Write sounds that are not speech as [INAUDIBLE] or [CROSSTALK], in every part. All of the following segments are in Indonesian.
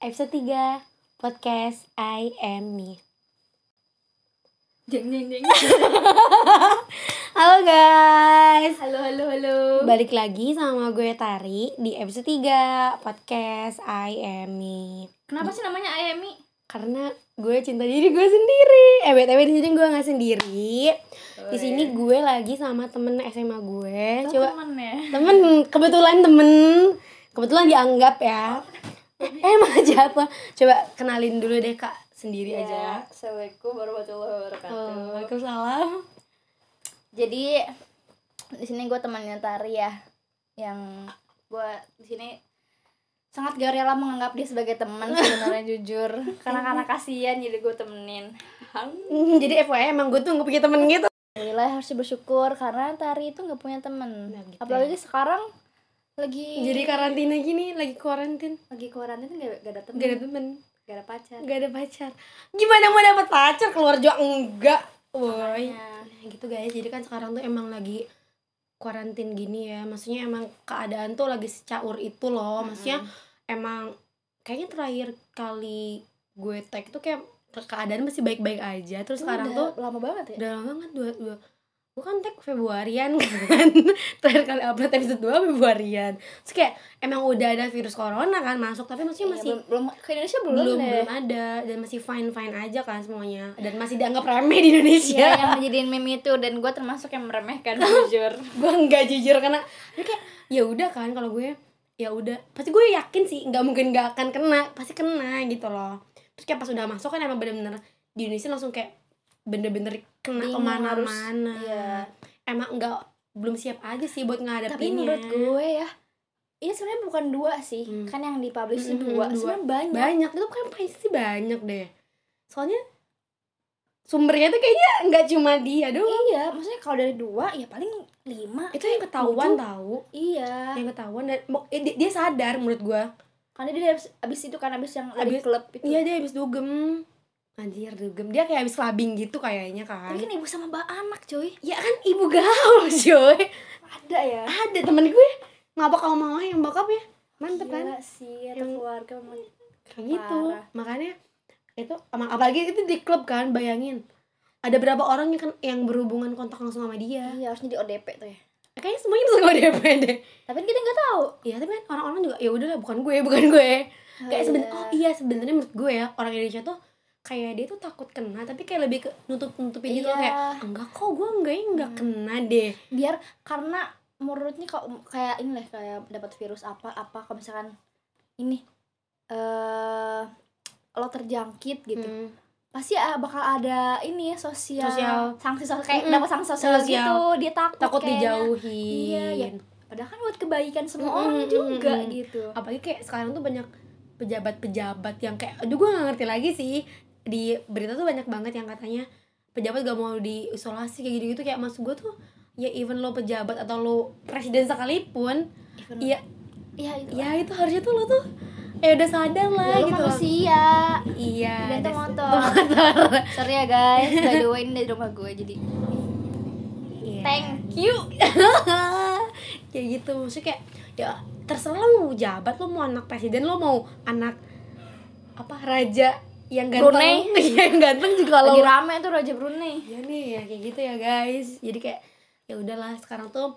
episode 3 podcast I am me. Jeng jeng jeng. [LAUGHS] Halo guys. Halo halo halo. Balik lagi sama gue Tari di episode 3 podcast I am me. Kenapa sih namanya Ayami? Karena gue cinta diri gue sendiri. Eh BTW di sini gue nggak sendiri. Di sini gue lagi sama temen SMA gue. Tuh Coba temen ya. temen kebetulan temen kebetulan dianggap ya. Eh malah jatuh. Coba kenalin dulu deh kak sendiri aja. Ya, Assalamualaikum warahmatullahi wabarakatuh. Oh, Waalaikumsalam. Jadi di sini gue temannya Tari ya, yang gue di sini sangat gak rela menganggap dia sebagai teman sebenarnya [LAUGHS] jujur karena karena kasihan jadi gue temenin Hmm, Jadi FYI emang gue tuh gak punya temen gitu. Alhamdulillah harus bersyukur karena Tari itu nggak punya temen Nah, gitu apalagi sekarang lagi Jadi karantina gini, lagi karantin, lagi karantina gak, gak ada temen gak ada temen, gak ada pacar gak ada pacar. Gimana mau dapet pacar keluar juga enggak, woi. Nah, gitu guys. Jadi kan sekarang tuh emang lagi karantin gini ya. Maksudnya emang keadaan tuh lagi secaur itu loh. Maksudnya emang kayaknya terakhir kali gue tag tuh kayak keadaan masih baik-baik aja. Terus sekarang Udah tuh lama banget ya udah lama banget dua dua gue kan tag Februarian [LAUGHS] kan. Terakhir kali upload episode 2 Februarian. Terus kayak emang udah ada virus corona kan masuk tapi maksudnya Iya, masih belum, belum ke Indonesia belum belum deh. belum ada. Dan masih fine fine aja kan semuanya. Dan masih dianggap remeh di Indonesia. Iya yang ngejadiin meme itu. Dan gue termasuk yang meremehkan [LAUGHS] jujur. gue nggak jujur karena ya kayak ya udah kan kalau gue ya udah. Pasti gue yakin sih nggak mungkin nggak akan kena. Pasti kena gitu loh. Terus kayak pas udah masuk kan emang bener-bener di Indonesia langsung kayak bener-bener kena ke mana-mana harus- iya. emang nggak belum siap aja sih buat Tapi ngadepinnya menurut gue ya, ini sebenarnya bukan dua sih, Hmm. kan yang dipublish itu Mm-mm, dua, dua. sebenarnya banyak. banyak itu kan pasti banyak deh soalnya sumbernya tuh kayaknya nggak cuma dia doang Iya, maksudnya kalau dari dua ya paling lima. itu yang ketahuan tujuh. tahu Iya, yang ketahuan dan eh, dia, dia sadar menurut gua karena dia abis, abis itu kan abis yang lagi Abis- klub itu. iya dia habis dugem anjir dugem dia kayak habis clubbing gitu kayaknya kan. Tapi kan ibu sama mbak anak cuy. ya kan ibu gaul [LAUGHS] coy. Ada ya. ada temen gue. Ngapa kamu mau yang bokap ya? Mantep kan? Gila sih, atau Yang- keluarga kayak gitu. makanya itu emang apalagi itu di klub kan bayangin. Ada berapa orang yang kan yang berhubungan kontak langsung sama dia? Iya, harusnya di ODP tuh ya. kayaknya semuanya tuh sama DP deh. Tapi kan kita nggak tahu. Iya tapi kan orang-orang juga ya udahlah bukan gue [LAUGHS] bukan gue. Kayak seben iya. oh iya sebenarnya menurut gue ya orang Indonesia tuh kayak dia tuh takut kena tapi kayak lebih ke nutup nutupin gitu Iya. kayak enggak kok gue enggak ya enggak kena deh biar karena menurutnya kok kayak ini lah kayak dapat virus apa apa kalau misalkan ini eh lo terjangkit gitu Hmm. pasti ah, bakal ada ini ya sosial, Sosial. sanksi sosial kayak Mm-mm. dapat sanksi sosial, Sosial. gitu dia takut takut kayaknya. dijauhin Iya, ya. padahal kan buat kebaikan semua Mm-mm, orang juga mm-mm. gitu apalagi kayak sekarang tuh banyak pejabat-pejabat yang kayak aduh gue gak ngerti lagi sih di berita tuh banyak banget yang katanya pejabat gak mau diisolasi kayak gitu-gitu. Kayak maksud gue tuh ya even lo pejabat atau lo presiden sekalipun iya iya itu ya itu harusnya tuh lo tuh eh udah sadar lah ya, lo gitu manusia. Iya dan das- motor. Sorry ya guys. By the way ini dari rumah gue jadi. Iya. thank you. [LAUGHS] Kayak gitu maksudnya kayak ya terserah lo mau jabat lo mau anak presiden lo mau anak apa raja yang ganteng. Brunei. [LAUGHS] yang ganteng juga lagi lo rame tuh Raja Brunei. Ya nih ya kayak gitu ya guys. Jadi kayak ya udahlah sekarang tuh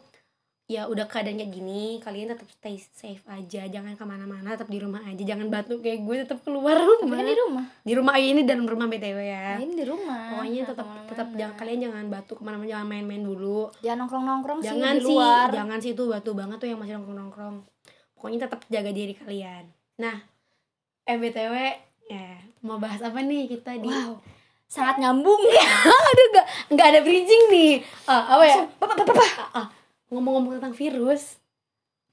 ya udah keadaan kayak gini kalian tetap stay safe aja jangan ke mana-mana tetap di rumah aja jangan batuk kayak gue tetap keluar rumah. di rumah? Di rumah ini dalam rumah btw ya. Nah, ini di rumah. Pokoknya tetap tetap jangan kalian jangan batuk ke mana-mana jangan main-main dulu. Jangan nongkrong nongkrong sih jangan di sih luar. jangan sih itu batu banget tuh yang masih nongkrong nongkrong pokoknya tetap jaga diri kalian. Nah eh btw ya. Mau bahas apa nih kita di wow. Sangat nyambung [LAUGHS] aduh nggak nggak ada bridging nih. Ah, apa ya? Papa, papa, papa. Ah, ah, ngomong-ngomong tentang virus.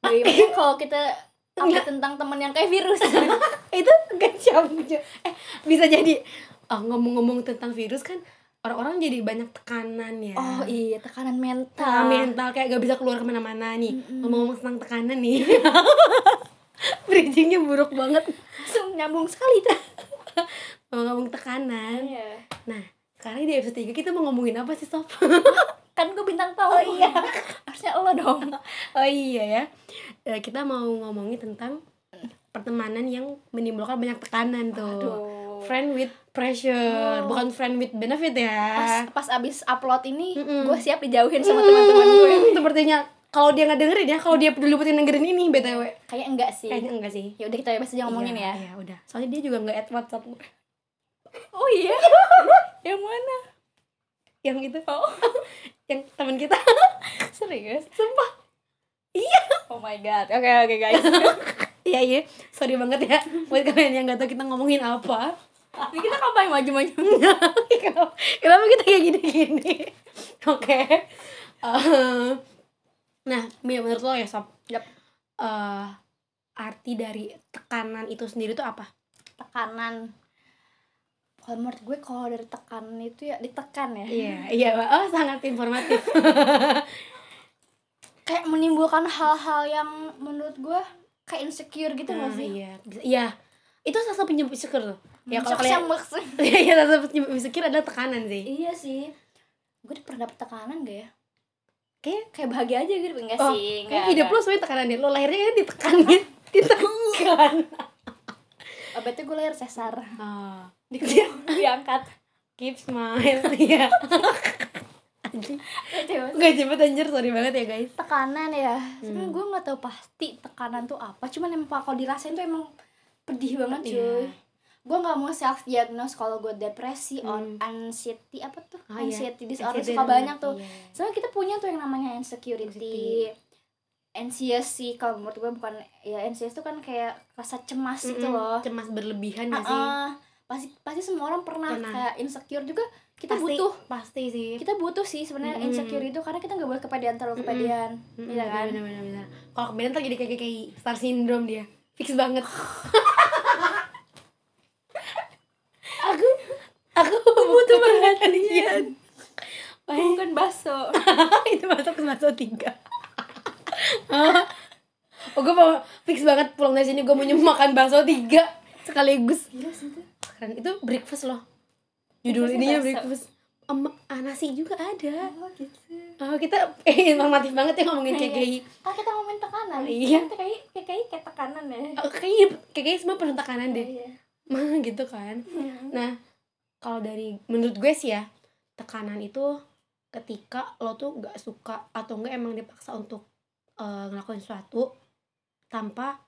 Gimana kalau kita update tentang temen yang kayak virus. [LAUGHS] Itu gak nyambung eh bisa jadi ah, ngomong-ngomong tentang virus kan orang-orang jadi banyak tekanan ya. Oh iya tekanan Tekanan mental mental kayak gak bisa keluar ke mana-mana nih. Mm-mm. ngomong-ngomong tentang tekanan nih [LAUGHS] [LAUGHS] bridgingnya buruk banget. Langsung nyambung sekali tuh [LAUGHS] ngomong-ngomong tekanan. Iya. Nah sekarang di episode 3 kita mau ngomongin apa sih Sof? [LAUGHS] kan gue bintang tamu. Oh iya. Harusnya lo dong. Oh iya ya. Eh, kita mau ngomongin tentang pertemanan yang menimbulkan banyak tekanan tuh. Aduh. friend with pressure. Oh. bukan friend with benefit pas ya. Pas abis upload ini Mm-mm. gue siap dijauhin sama teman-teman gue sepertinya kalau dia nggak dengerin ya kalau dia peduli buat dengerin ini btw kayak enggak sih. Kayaknya enggak sih. Ya udah kita bebas aja ngomongin Iya, ya. iya udah. Soalnya dia juga nggak add whatsapp. Gue. oh iya? [LAUGHS] Yang mana? Yang itu. Oh. [LAUGHS] Yang teman kita. [LAUGHS] Serius? Sumpah. Iya. Oh my god. Oke oke guys. Iya iya. Sorry banget ya buat kalian yang nggak tahu kita ngomongin apa. Ini kita ngapain maju-maju? Kenapa, kenapa kita kayak gini-gini? Oke. Eh, nah Mia, menurut lo ya sob? Yap. eh, arti dari tekanan itu sendiri tuh apa? Tekanan. Kalau menurut gue kalau dari tekanan itu ya ditekan ya. Iya iya Mbak. oh sangat informatif. [LAUGHS] Kayak menimbulkan hal-hal yang menurut gue kayak insecure gitu Nah, nggak sih? iya iya. Itu salah satu penyebab insecure tuh. Ya kalau kalian [LAUGHS] Iya, salah satu penyebab insecure adalah tekanan sih. iya sih. Gue pernah dapet tekanan gak ya Kayak kayak bahagia aja gitu enggak oh, sih kayak enggak hidup enggak. lo sebenarnya tekanan deh. Lo lahirnya kan ditekan gitu. [LAUGHS] ditekan. [LAUGHS] oh, berarti gue lahir sesar Oh, di [LAUGHS] diangkat keep smile. Iya. Anjing. Gak cepet anjir, sorry banget ya guys. tekanan ya Hmm. sebenarnya gue nggak tahu pasti tekanan tuh apa cuman emang kalau dirasain tuh emang pedih banget cuy Iya. Gue nggak mau self diagnose kalau gue depresi or Hmm. anxiety apa tuh Oh, anxiety disorder Anxiety suka banyak tuh Iya. soalnya kita punya tuh yang namanya insecurity anxious sih kalau menurut gue bukan ya anxious tuh kan kayak rasa cemas gitu Mm-mm, loh Cemas berlebihan gak sih? Ah, pasti pasti semua orang pernah Pernah. kayak insecure juga kita pasti, butuh Pasti sih. kita butuh sih sebenarnya Mm-mm. insecure itu karena kita nggak boleh kepedean terlalu kepedean Mm-mm, iya kan bener, bener. Kalau kemudian ntar jadi kayak kayak star syndrome dia. Fix banget. [LAUGHS] aku aku perhatian. Baik. bukan baso itu masuk ke masuk tiga. [LAUGHS] Oh gue mau fix banget pulang dari sini gue mau makan bakso tiga sekaligus. Gila sih itu. Keren. Itu breakfast loh. Judul Breakfastnya ininya breakfast. Em, ah, nasi juga ada. Oh gitu. Oh, kita [LAUGHS] eh, informatif banget ya ngomongin Iya. KKI kan kita ngomongin tekanan. Iya. Kan kayak kayak tekanan ya. Oh, kayaknya KKI semua penuh tekanan deh. Iya [LAUGHS] mah gitu kan. Nah kalau dari menurut gue sih ya tekanan itu ketika lo tuh nggak suka atau enggak emang dipaksa untuk eh, ngelakuin sesuatu tanpa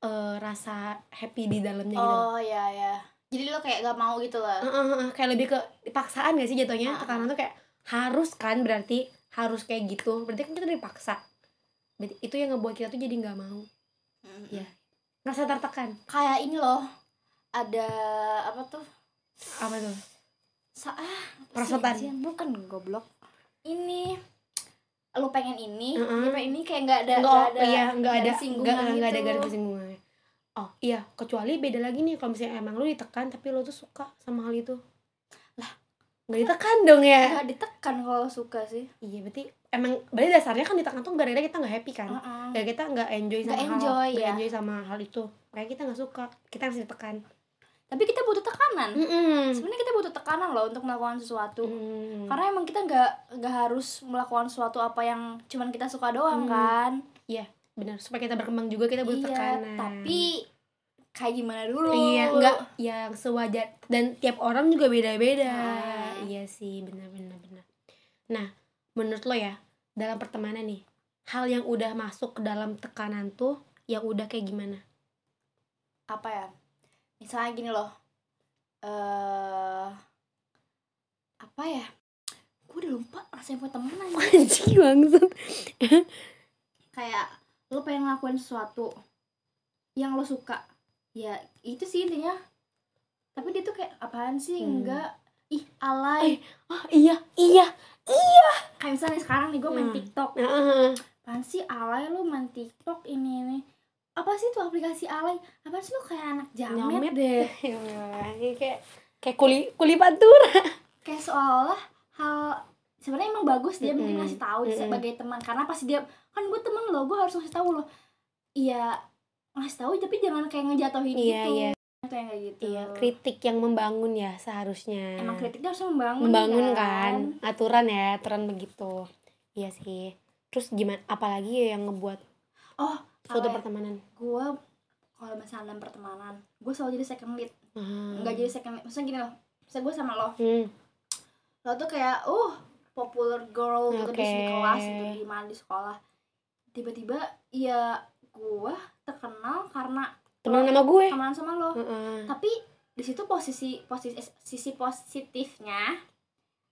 eh, rasa happy di dalamnya gitu loh. oh iya ya jadi lo kayak gak mau gitu lah Heeh, heeh, kayak lebih ke paksaan gak sih jatuhnya? Ah. tekanan tuh kayak harus kan berarti harus kayak gitu. Berarti kan kita dipaksa. Berarti itu yang ngebuat kita tuh jadi nggak mau. Iya. ngerasa tertekan? Kayak ini loh ada apa tuh apa tuh? Sa ah, apa sih, bukan goblok. Ini lu pengen ini Heeh. dia pengen ini kayak nggak ada nggak ada iya nggak ada nggak nggak ada gitu. garis singgungan oh. Iya kecuali beda lagi nih kalau misalnya emang lu ditekan tapi lu tuh suka sama hal itu. Lah. nggak ditekan dong ya. Nggak ditekan kalau suka sih. Iya berarti emang berarti dasarnya kan ditekan tuh gara-gara kita nggak happy kan? Heeh. gara kita nggak enjoy sama hal enjoy, nggak ya. enjoy sama hal itu. Kayak kita nggak suka kita harus ditekan tapi kita butuh tekanan. Mm-mm. sebenarnya kita butuh tekanan loh untuk melakukan sesuatu. Mm. karena emang kita nggak nggak harus melakukan sesuatu apa yang cuman kita suka doang Hmm. kan? Benar. Supaya kita berkembang juga kita butuh iya tekanan. tapi kayak gimana dulu? Iya nggak yang sewajar. Dan tiap orang juga beda-beda. Nah. iya sih benar-benar benar. Nah menurut lo ya dalam pertemanan nih hal yang udah masuk ke dalam tekanan tuh yang udah kayak gimana? Apa ya misalnya gini loh eh apa ya gue udah lupa rasanya punya temen aja. [LAUGHS] Anjing bangsat. Kayak lo pengen ngelakuin sesuatu yang lo suka ya itu sih intinya. Tapi dia tuh kayak apaan sih? Hmm. enggak. Ih alay. Oh iya iya kayak misalnya sekarang nih gue main Hmm. tiktok. Heeh. apaan sih? Alay lo main tiktok ini ini apa sih tuh aplikasi alay? Apaan sih lo kayak anak jamet, nyamet deh. [LAUGHS] Ya kayak kayak kuli kuli pantura [LAUGHS] kayak seolah hal sebenarnya emang bagus dia mungkin Mm-mm. ngasih tahu Mm-mm. sebagai teman. Karena pasti dia kan gue temen lo gue harus ngasih tahu lo iya ngasih tahu tapi jangan kayak ngejatuhin Iya, gitu. iya. itu yang kayak gitu. Iya kritik yang membangun ya seharusnya. Emang kritiknya harus membangun membangun kan? Aturan ya aturan begitu. Iya sih. Terus gimana apalagi ya yang ngebuat? Oh ya? pertemanan gue kalau misalnya dalam pertemanan gue selalu jadi second lead Ah. nggak jadi second lead maksudnya gini loh misalnya gue sama lo Hmm. lo tuh kayak uh popular girl gitu di kelas gitu di mana di sekolah tiba-tiba ya gue terkenal karena temen sama gue temenan sama lo Heeh. tapi di situ posisi posisi sisi positifnya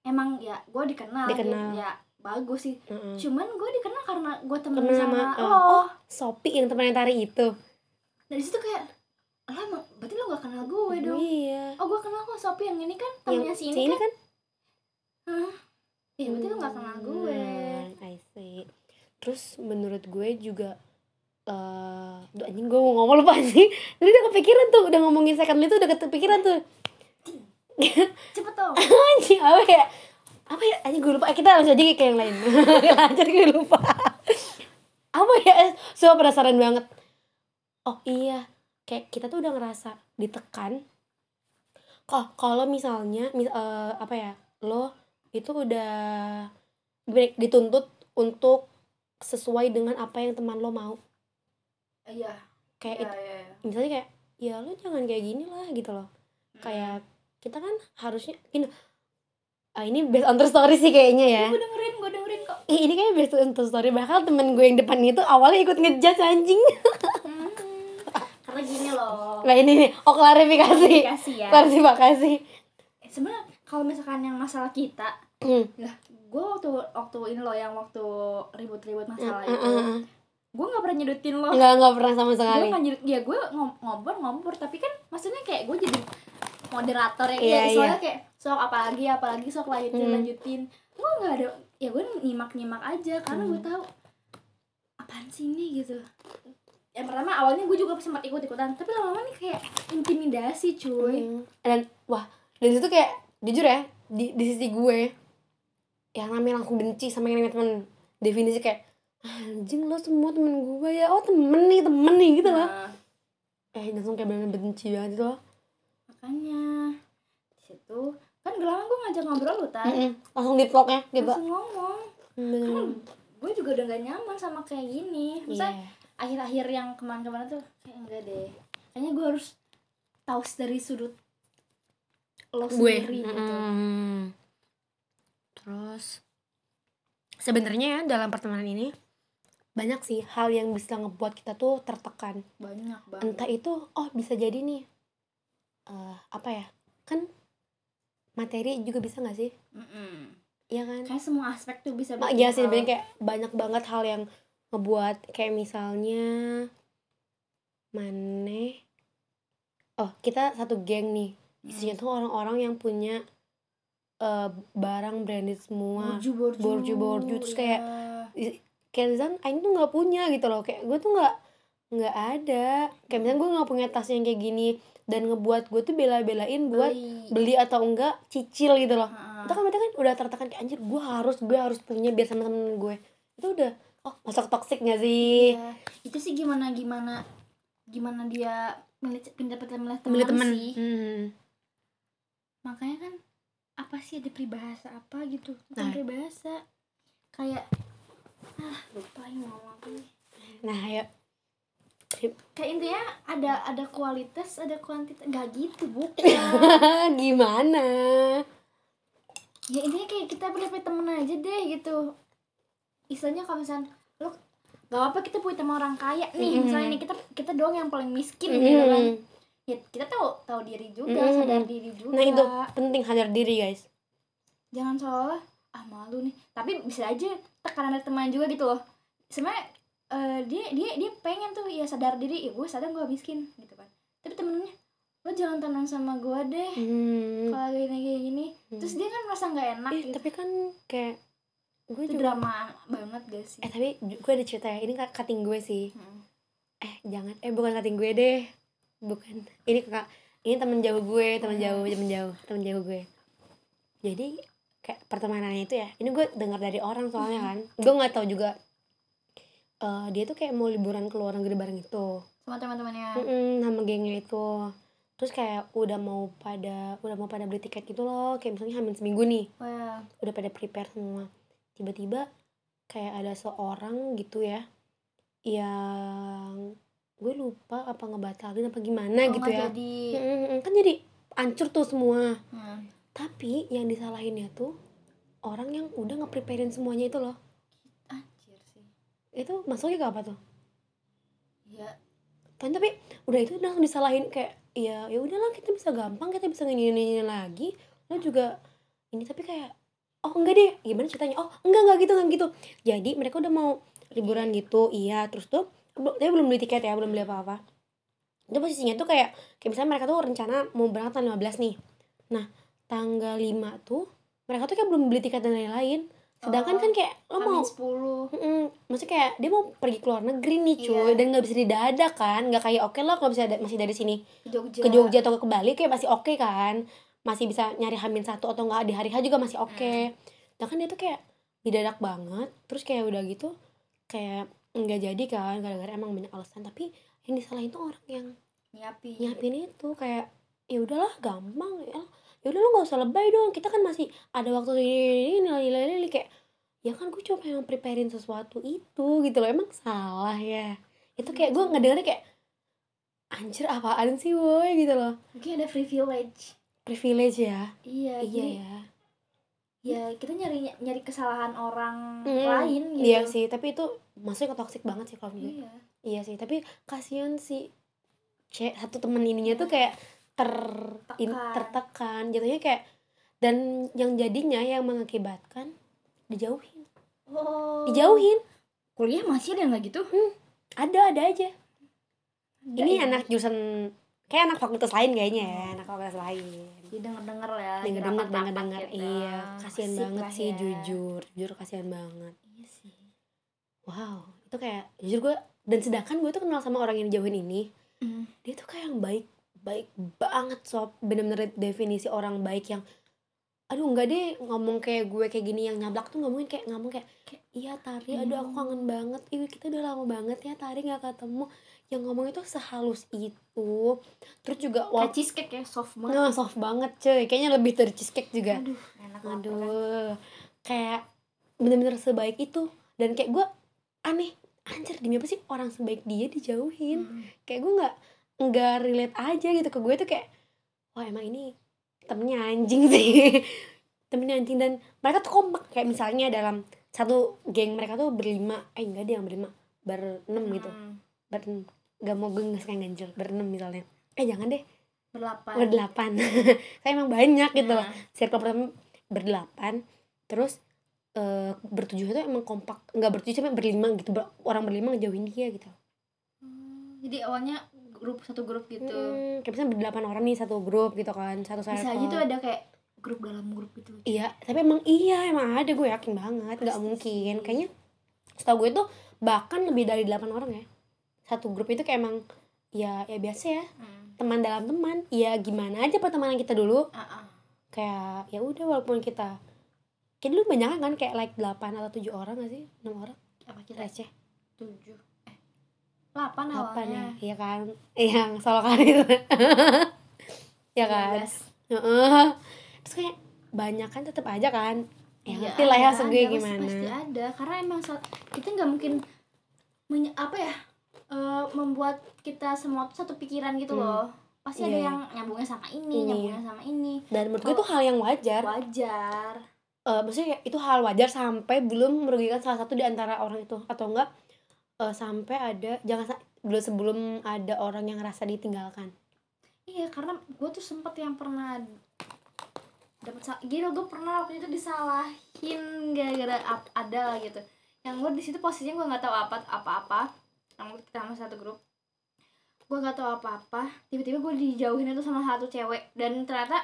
emang ya gue dikenal, Dikenal. ya bagus sih. Heeh. cuman gue dikenal karena gue temen Temen sama, sama, lo. uh, Sopi yang temennya tari itu. Dari situ kayak lo emang berarti lo gak kenal gue dong. Iya oh gue kenal kok Sophie yang ini kan yang temennya si ini kan? kan? Hah? ya berarti lo gak kenal gue. Hmm, I see. Terus menurut gue juga eh Duh, anjing gue mau ngomong lupa [LAUGHS] sih. Tadi udah kepikiran tuh udah ngomongin second itu udah kepikiran tuh. Cepet dong. [LAUGHS] Anjing apa ya apa ya? Anjing gue lupa. Eh, kita langsung aja ke yang lain. [LAUGHS] Lanjut gue lupa. Apa ya? Semua penasaran banget. Oh iya. Kayak kita tuh udah ngerasa ditekan. Kok kalau misalnya mis- eh, apa ya? Lo itu udah di- dituntut untuk sesuai dengan apa yang teman lo mau. Iya. Kayak iya itu iya iya. misalnya kayak ya lo jangan kayak gini lah gitu loh. Kayak kita kan harusnya ini ah, ini based on true story sih kayaknya ya. Gue dengerin gue dengerin kok. Ih, ini kayaknya based on true story. Bahkan temen gue yang depan itu awalnya ikut ngejudge anjing. Hmm. karena gini loh. Nah ini nih oh klarifikasi. Kasih ya. Klarifikasi. Eh, sebenarnya kalau misalkan yang masalah kita Hmm. lah gue waktu waktu ini loh yang waktu ribut-ribut masalah Mm, itu mm, mm. gue nggak pernah nyedutin lo nggak nggak pernah sama gue sekali. nggak nyedut ya gue ngom- ngobrol ngobrol tapi kan maksudnya kayak gue jadi moderator ya Iya, kayak soalnya iya. kayak sok apalagi apalagi sok lanjutin Hmm. lanjutin. Gue nggak ada ya gue nyimak nyimak aja karena Hmm. gue tahu apaan sih ini? gitu. Yang pertama awalnya gue juga sempat ikut ikutan tapi lama-lama nih kayak intimidasi cuy. Hmm. dan wah dari situ kayak jujur ya di di sisi gue yang namanya langsung benci sama yang namanya temen definisi kayak anjing lo semua temen gue ya? Oh temen nih temen nih gitu loh. Nah, eh langsung kayak bener benci banget gitu loh. Makanya di situ kan gak lama gue ngajak ngobrol lu tadi Mm-mm. langsung di vlog ya gitu langsung ngomong. Bener kan gue juga udah gak nyaman sama kayak gini. Misalnya Iya. akhir-akhir yang ke mana-kemana tuh kayak enggak deh. Kayaknya gue harus tahu dari sudut lo gue. sendiri gitu. Mm-mm. terus sebenarnya ya dalam pertemanan ini banyak sih hal yang bisa ngebuat kita tuh tertekan. Banyak banget. Entah itu oh bisa jadi nih eh apa ya kan materi juga bisa nggak sih? Mm-mm. Iya kan? Kayak semua aspek tuh bisa bikin iya sih kayak banyak banget hal yang ngebuat kayak misalnya maneh oh kita satu geng nih. Isinya tuh orang-orang yang punya eh, barang branded semua. Borju borju. Borju-borju, terus ya. kayak kayak Zan Aing tuh nggak punya gitu loh. Kayak gue tuh nggak nggak ada. Kayak misalnya gue nggak punya tas yang kayak gini dan ngebuat gue tuh bela-belain buat Beli. beli atau enggak cicil gitu loh. Itu kan berarti kan udah tertekan kayak anjir gue harus gue harus punya biar sama temen gue itu udah oh masuk toxic gak sih? Iya. itu sih gimana gimana gimana dia milih pintar-pintar milih teman temen sih. Hmm. makanya kan apa sih ada peribahasa apa gitu? Bukan Nah. peribahasa. Kayak ah lupa mau ngomong apa nih. Nah ya kayak intinya ada ada kualitas ada kuantitas. Nggak gitu bukan [LAUGHS] gimana? Ya intinya kayak kita punya temen aja deh gitu. Istilahnya kalau misalnya lo gak apa kita punya teman orang kaya nih. Mhm. misalnya nih kita kita doang yang paling miskin gitu kan. Hmm. ya kita tahu tahu diri juga Mhm. sadar diri juga. Nah itu penting sadar diri guys. Jangan seolah ah malu nih. Tapi bisa aja tekanan dari teman juga gitu loh. Sebenarnya eh, dia dia dia pengen tuh ya sadar diri ya gue sadar gue miskin gitu kan. Tapi temennya lo jangan temenan sama gue deh Hmm. kalau gini kayak gini. Hmm. terus dia kan merasa nggak enak Eh, gitu. tapi kan kayak gue itu juga drama banget gak sih? Eh tapi gue ada cerita ya ini ka- cutting gue sih. Hmm. eh jangan eh bukan cutting gue deh bukan. Ini kakak ini temen jauh gue temen Hmm. jauh temen jauh temen jauh gue. Jadi kayak pertemanannya itu ya ini gue dengar dari orang soalnya kan. Gue nggak tahu juga eh dia tuh kayak mau liburan ke luar negeri bareng itu sama teman-temannya? Mm-mm, sama gengnya itu terus kayak udah mau pada udah mau pada beli tiket gitu loh. Kayak misalnya hamil seminggu nih. Wah udah pada prepare semua. Tiba-tiba kayak ada seorang gitu ya yang gue lupa apa ngebatalin apa gimana Oh, gitu ya. jadi. Mm-mm, kan jadi hancur tuh semua. Hmm. tapi yang disalahinnya tuh orang yang udah nge-preparein semuanya itu loh itu masuknya ke apa tuh? Ya. Kan tapi udah itu langsung disalahin kayak ya ya udahlah kita bisa gampang kita bisa ngini ini lagi. Lo juga ini tapi kayak oh enggak deh. Gimana ceritanya? Oh enggak enggak gitu enggak gitu. Jadi mereka udah mau liburan gitu iya. Terus tuh dia belum beli tiket ya belum beli apa apa itu posisinya tuh kayak kayak misalnya mereka tuh rencana mau berangkat tanggal 15 nih. Nah tanggal 5 tuh mereka tuh kayak belum beli tiket dan lain-lain sedangkan Oh, kan kayak lo mau Amin 10 Mm-mm. Maksudnya kayak dia mau pergi ke luar negeri nih cuy Iya. dan nggak bisa didadak kan. Nggak kayak oke lah kalau bisa da- masih dari sini ke Jogja. ke Jogja atau ke Bali kayak masih oke kan. Masih bisa nyari hamin satu atau enggak di hari H juga masih oke. Nah kan dia tuh kayak didadak banget terus kayak udah gitu kayak nggak jadi kan gara-gara emang banyak alasan. Tapi yang disalahin tuh orang yang nyiapin. nyiapin itu kayak ya udahlah gampang ya ya udah lu nggak usah lebay dong kita kan masih ada waktu ini ini, ini. kayak ya kan gue cuma pengen preparein sesuatu itu gitu loh. Emang salah ya? Itu kayak gue ngedengernya kayak anjir apaan sih woi gitu loh. Mungkin ada privilege. Privilege ya? Iya iya jadi ya. ya kita nyari nyari kesalahan orang Mm, lain gitu. iya sih tapi itu maksudnya toxic banget sih kalau gue iya. Iya sih tapi kasihan si C satu temen ininya tuh kayak ter in- Tekan. tertekan. Jatuhnya kayak dan yang jadinya yang mengakibatkan dijauhin. Oh. Dijauhin. Kuliah masih ada nggak gitu? Ada ada aja. Ada ini ya? anak jurusan kayak anak fakultas lain kayaknya ya anak fakultas lain. Jadi denger denger ya denger denger denger denger gitu. iya kasihan banget lah sih ya. jujur. Jujur kasihan banget. Iya sih. Wow itu kayak jujur gue dan sedangkan gue tuh kenal sama orang yang dijauhin ini Mm. dia tuh kayak yang baik baik banget sob. Bener-bener definisi orang baik yang aduh enggak deh ngomong kayak gue kayak gini. Yang nyablak tuh ngomongin kayak ngomong kayak kayak iya Tari aduh aku kangen banget. Ih kita udah lama banget ya Tari nggak ketemu. Yang ngomong itu sehalus itu. Terus juga kayak wal cheesecake ya soft banget. Nah, soft banget cuy. Kayaknya lebih dari cheesecake juga. Aduh enak banget kan. aduh kayak bener-bener sebaik itu. Dan kayak gue aneh. Anjir demi apa sih orang sebaik dia dijauhin? Mm. kayak gue nggak nggak relate aja gitu ke gue tuh kayak wah emang ini temennya anjing sih. [LAUGHS] Temennya anjing. Dan mereka tuh kompak. Kayak misalnya dalam satu geng mereka tuh berlima. Eh enggak deh yang berlima. Berenam gitu. Ber gak mau gengs kayak ganjil. Berenam misalnya. Eh jangan deh. Berdelapan. Berdelapan. [LAUGHS] Saya emang banyak gitu loh. Nah, circle pertama berdelapan. Terus eh, bertujuh itu emang kompak. Nggak bertujuh cuma berlima gitu. Orang berlima ngejauhin dia gitu. Hmm, jadi awalnya grup satu grup gitu. Mm, kayak misalnya berdelapan orang nih satu grup gitu kan satu bisa circle. aja tuh ada kayak grup dalam grup gitu. Iya tapi emang iya emang ada gue yakin banget nggak mungkin. sih. kayaknya setahu gue tuh bahkan lebih dari delapan orang ya. Satu grup itu kayak emang ya ya biasa ya. Hmm. teman dalam teman ya gimana aja pertemanan kita dulu. Ah, ah. kayak ya udah walaupun kita kayak dulu banyak kan kayak like 8 atau 7 orang gak sih? 6 orang? Apa kita? Receh. Tujuh eh delapan 8 ya awalnya iya kan? Yang solo karir [LAUGHS] ya kan? Heeh. terus kayak banyak kan tetap aja kan? Ya Iya, ngerti lah ya pasti- gimana. pasti ada. Karena emang saat kita nggak mungkin menye- apa ya eh, membuat kita semua tuh satu pikiran gitu Hmm. loh. Pasti ada Iya. yang nyambungnya sama ini, Ini. nyambungnya sama ini. Dan menurut gue itu hal yang wajar. Wajar. Eh, maksudnya itu hal wajar sampai belum merugikan salah satu di antara orang itu atau enggak eh, sampai ada jangan belum sebelum ada orang yang ngerasa ditinggalkan. Iya karena gue tuh sempet yang pernah dapat gila gue pernah waktu itu disalahin gara-gara ada lah gitu. Yang gue di situ posisinya gue nggak tahu apa apa apa yang kita sama satu grup. Gue nggak tahu apa apa tiba-tiba gue dijauhin itu sama satu cewek dan ternyata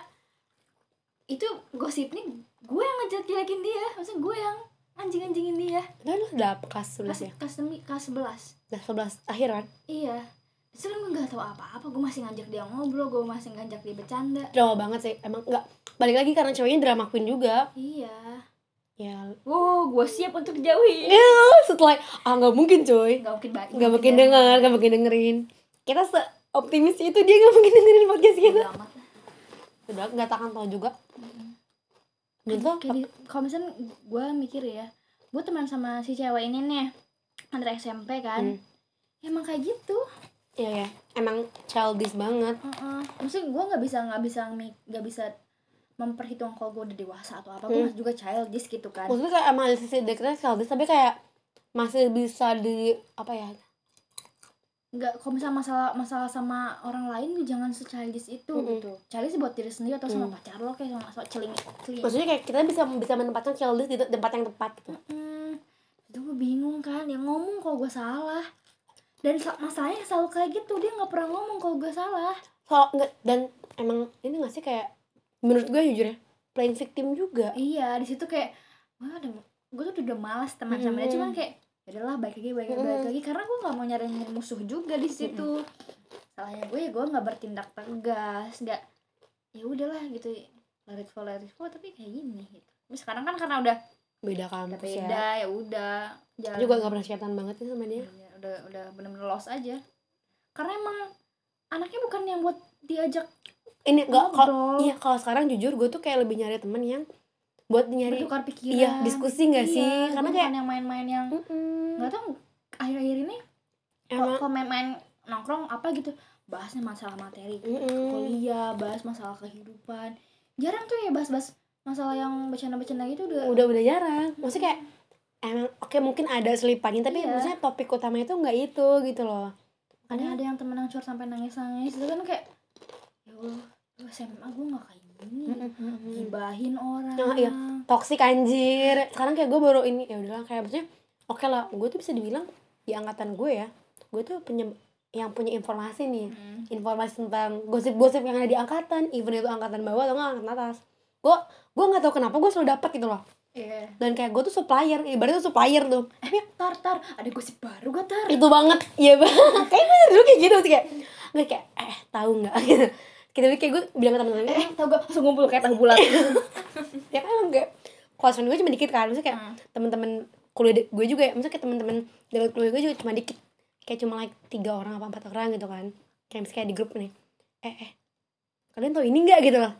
itu gosipnya gue yang ngejek-jelekin dia maksudnya gue yang anjing-anjingin dia. Kan lu udah kelas 11 kelas ya? kelas kelas sebelas. Kelas 11 akhir kan? Iya. Terus kan gue nggak tahu apa-apa. Gue masih ngajak dia ngobrol gue masih ngajak dia bercanda. Drama banget sih. Emang enggak balik lagi karena ceweknya drama queen juga. Iya. Ya. Wow gue siap untuk dijauhin. Ya setelah ah nggak mungkin coy nggak mungkin banget nggak mungkin dengar nggak mungkin dengerin. Kita se optimis itu dia nggak mungkin dengerin podcast kita. Udah nggak takkan tahu juga gitu? Kayak di- kalau misalnya gue mikir ya gue teman sama si cewek ini nih dari SMP kan. Hmm. emang kayak gitu. Iya ya emang childish banget. Heeh. maksudnya gue nggak bisa nggak bisa nggak bisa memperhitungkan kalau gue udah dewasa atau apa. Gue Hmm. masih juga childish gitu kan. Maksudnya kayak emang dari sisi dekatnya childish tapi kayak masih bisa di apa ya nggak kalau misalnya masalah masalah sama orang lain jangan se-childish itu Mm-mm. gitu. Childish buat diri sendiri atau sama Mm. pacar lo kayak sama, sama celing celing. Maksudnya kayak kita bisa bisa menempatkan childish di tempat yang tepat gitu. Hmm, itu gue bingung kan yang ngomong kalau gue salah. Dan sa- masalahnya selalu kayak gitu dia nggak pernah ngomong kalau gue salah. So enggak dan emang ini gak sih kayak menurut gue jujur ya playing victim juga. Iya di situ kayak wah udah gue tuh udah malas teman sama dia. Mm. cuman kayak ya udahlah baik lagi baik lagi Mm. baik lagi. Karena gue nggak mau nyari musuh juga di situ. Salahnya gue ya gue nggak bertindak tegas nggak ya udahlah gitu. Let it fall let it tapi kayak gini gitu. Tapi sekarang kan karena udah beda udah kampus beda ya ya udah jalan juga gak pernah setan banget sih sama dia. Iya, udah udah bener-bener lost aja. Karena emang anaknya bukan yang buat diajak ini enggak kalau iya kalau sekarang jujur gue tuh kayak lebih nyari temen yang buat nyari bertukar pikiran. iya diskusi gak sih? Iya, karena gue kayak yang main-main yang nggak tahu akhir-akhir ini emang kok main-main nongkrong apa gitu bahasnya masalah materi Mm-mm. kuliah bahas masalah kehidupan. Jarang tuh ya bahas-bahas masalah yang bercanda-bercanda gitu udah. Udah udah jarang. Maksudnya kayak emang oke mungkin ada selipannya tapi Iya. maksudnya topik utamanya itu nggak itu gitu loh. Ada ada yang temen yang curhat sampai nangis-nangis itu kan kayak ya Allah SMA gue nggak kayak gibahin orang. Ah, iya. toksik anjir. Sekarang kayak gue baru ini ya udahlah kayak maksudnya oke lah gue tuh bisa dibilang di angkatan gue ya gue tuh punya yang punya informasi nih. Mm. informasi tentang gosip-gosip yang ada di angkatan even itu angkatan bawah atau angkatan atas. Gue gue nggak tahu kenapa gue selalu dapat gitu loh. Iya. dan kayak gue tuh supplier ibaratnya tuh supplier tuh. Eh, tar, tar, ada gosip baru gak tar? itu banget iya banget [LAUGHS] kayak gue dulu kayak gitu sih kayak gue kayak eh tahu nggak [LAUGHS] gitu kita kayak gue bilang ke temen-temen eh tau gak langsung ngumpul kayak tahu bulat. [LAUGHS] ya kan enggak. Kelas gue cuma dikit kan maksudnya kayak Hmm. temen-temen kuliah gue juga ya maksudnya kayak temen-temen dari kuliah gue juga cuma dikit. Kayak cuma like tiga orang apa empat orang gitu kan. Kayak misalnya kayak di grup nih eh eh kalian tau ini nggak gitu loh.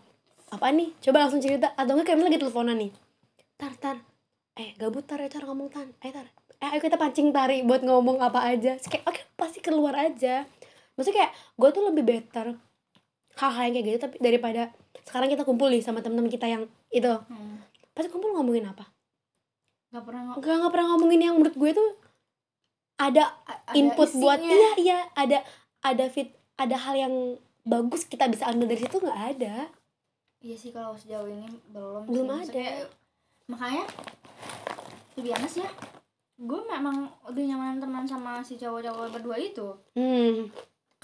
Apa nih? Coba langsung cerita. Atau enggak kayak misalnya lagi teleponan nih tar tar eh gabut tar ya tar ngomong tan eh tar eh ayo kita pancing tari buat ngomong apa aja. Terus kayak oke pasti keluar aja. Maksudnya kayak gue tuh lebih better hal-hal yang kayak gitu tapi daripada sekarang kita kumpul nih sama temen-temen kita yang itu Hmm. pasti kumpul ngomongin apa Gak pernah ngomong. Enggak, nggak pernah ngomongin yang menurut gue tuh ada input buat iya iya ada ada fit ada hal yang bagus kita bisa ambil dari situ nggak ada Iya sih kalau sejauh ini belum. Belum sih. ada. Maksudnya, makanya lebih honest ya. Gue memang lebih nyaman teman sama si cowok-cowok berdua itu. hmm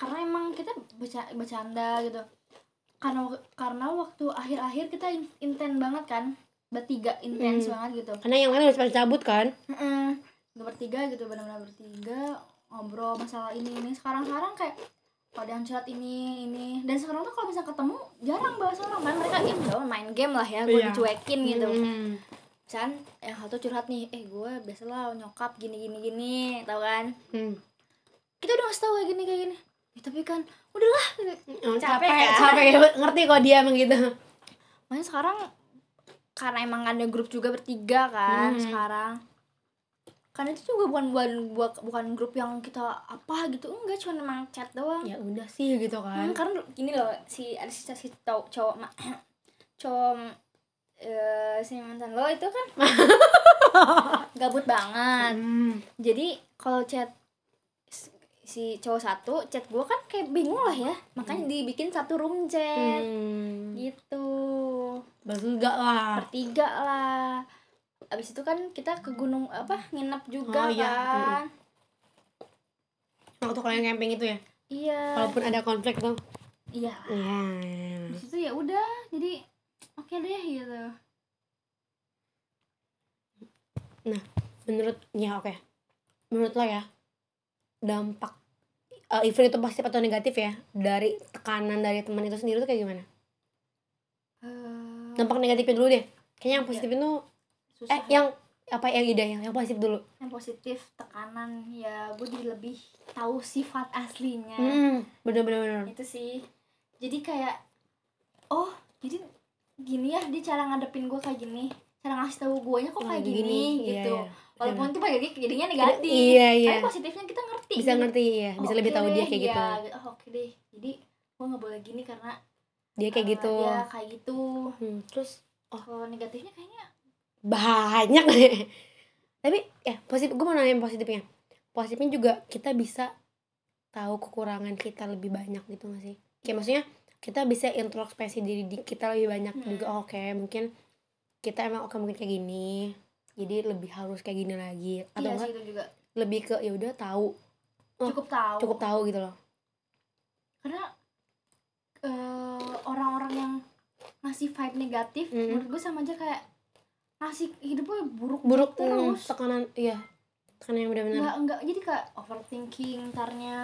Karena emang kita beca- bercanda gitu. Karena karena waktu akhir-akhir kita in- inten banget kan. Bertiga intens Hmm. banget gitu. karena yang lain udah pada cabut kan. Udah bertiga gitu benar-benar bertiga ngobrol masalah ini ini sekarang sekarang kayak kalau ada yang curhat ini ini dan sekarang tuh kalau misalnya ketemu jarang bahas orang main mereka game dong main game lah ya gue Iya. dicuekin gitu Hmm. Misalkan yang satu curhat nih eh gue biasalah nyokap gini gini gini tau kan Hmm. kita udah ngasih tau kayak gini kayak gini ya, tapi kan udahlah. Oh, Capek capek capek [LAUGHS] ngerti kok dia emang gitu. Makanya sekarang karena emang ada grup juga bertiga kan Hmm. sekarang. Kan itu juga bukan bukan bukan, bukan grup yang kita apa gitu. Enggak cuma emang chat doang. Ya udah sih gitu kan. Hmm, karena gini loh si ada si, si cowok cowok [CLEARS THROAT] cowok eh, si mantan lo itu kan [LAUGHS] gabut banget. Hmm. jadi kalau chat si cowok satu chat gue kan kayak bingung lah ya. Makanya dibikin satu room chat. Hmm. gitu. Enggak lah. Bertiga lah. Abis itu kan kita ke gunung apa nginep juga Oh, iya. kan. Waktu kalian camping itu ya? Iya. Walaupun ada konflik tuh. Iya. Iya. Di situ ya udah jadi oke deh gitu. Menurut ya oke. Menurut lo ya dampak uh, event itu positif atau negatif ya? Dari tekanan dari teman itu sendiri tuh kayak gimana? Eh, dampak negatifnya dulu deh. Kayaknya yang positif itu susah. eh yang apa yang ide yang yang positif dulu? Yang positif tekanan ya gue jadi lebih tahu sifat aslinya. Hmm bener bener bener. Itu sih. Jadi kayak oh jadi gini ya dia cara ngadepin gue kayak gini. Cara ngasih tahu gue kok kayak Oh, gini, Iya, gitu. iya. walaupun tuh kayak jadinya negatif. Iya, iya. tapi positifnya kita ngerti bisa gitu. ngerti ya bisa Oh, lebih tahu dia deh, kayak gitu. iya, oh, oke deh. Jadi gue nggak boleh gini karena dia kayak eh, gitu. dia kayak gitu. Hmm, terus kalau negatifnya kayaknya banyak deh. [LAUGHS] Tapi ya positif gue mau nanya yang positifnya. Positifnya juga kita bisa tahu kekurangan kita lebih banyak gitu gak sih? Kayak maksudnya kita bisa introspeksi diri di- kita lebih banyak Hmm. juga oke mungkin kita emang oke mungkin kayak gini jadi lebih harus kayak gini lagi. Atau iya enggak sih itu juga. lebih ke ya udah tahu Oh, cukup tahu. cukup tahu gitu loh. Karena eh, orang-orang yang ngasih vibe negatif Mm. menurut gue sama aja kayak ngasih hidupnya buruk buruk terus. hmm, tekanan iya tekanan yang benar-benar. Nggak nggak jadi kayak overthinking ntarnya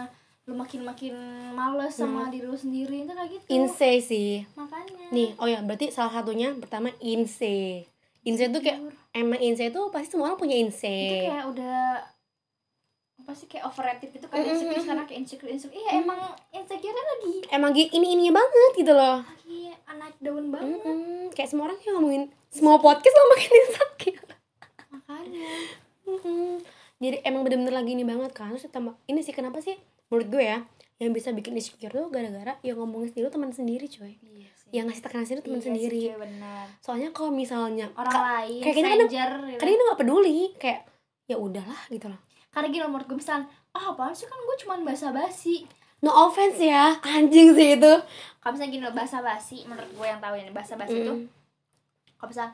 lu makin makin males sama diri lu sendiri itu kayak gitu. Inse sih. Makanya. Nih oh ya berarti salah satunya pertama inse inse tuh kayak emang inse tuh pasti semua orang punya inse itu kayak udah apa sih kayak overrated gitu kan Mm, mm, insecure mm, sekarang kayak insecure insecure. Iya emang insecure lagi. Emang ini ininya banget gitu loh. Lagi anak daun banget. Mm-mm. kayak semua orang yang ngomongin semua podcast lo makin insecure. Makanya. Mm-mm. jadi emang bener-bener lagi ini banget kan. Terus tambah ini sih kenapa sih menurut gue ya yang bisa bikin insecure tuh gara-gara yang ngomongin sendiri teman sendiri coy. Iya sih. Yang ngasih tekanan sendiri teman Iya sih, sendiri. cuy, benar soalnya kalau misalnya orang lain kayak kita kadang- stranger gitu. kadang nggak peduli kayak ya udahlah gitu loh karena gini menurut gue misal ah apaan sih? Kan gue cuman basa basi no offense ya [LAUGHS] anjing sih itu. Kalau misalnya gini loh basa basi menurut gue yang tahu ini basa basi itu Mm. kalau misalnya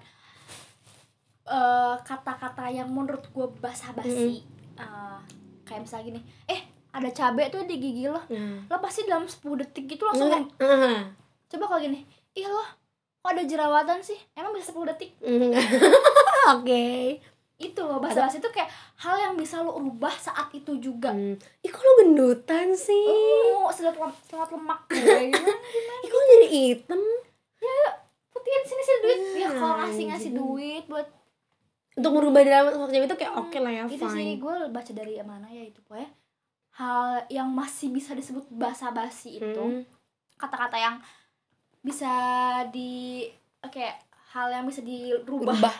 eh, kata-kata yang menurut gue basa basi eh, kayak misalnya gini eh ada cabai tuh di gigi lo nah. lo pasti dalam 10 detik gitu langsung ngomong, ah. coba kalau gini ih lo kok ada jerawatan sih? Emang bisa 10 detik? Mm. [LAUGHS] oke itu loh bahasa basi itu kayak hal yang bisa lo ubah saat itu juga Hmm. Ih kok lo gendutan sih? oh lem selat lemak gue [LAUGHS] gimana Ih kok lo jadi hitam? putihin sini sini duit ya kalau Hmm, ngasih ngasih duit buat Untuk merubah dalam waktu itu kayak oke lah ya itu sih fine gue baca dari mana ya itu pokoknya hal yang masih bisa disebut basa basi itu Hmm. kata-kata yang bisa di kayak hal yang bisa dirubah Berubah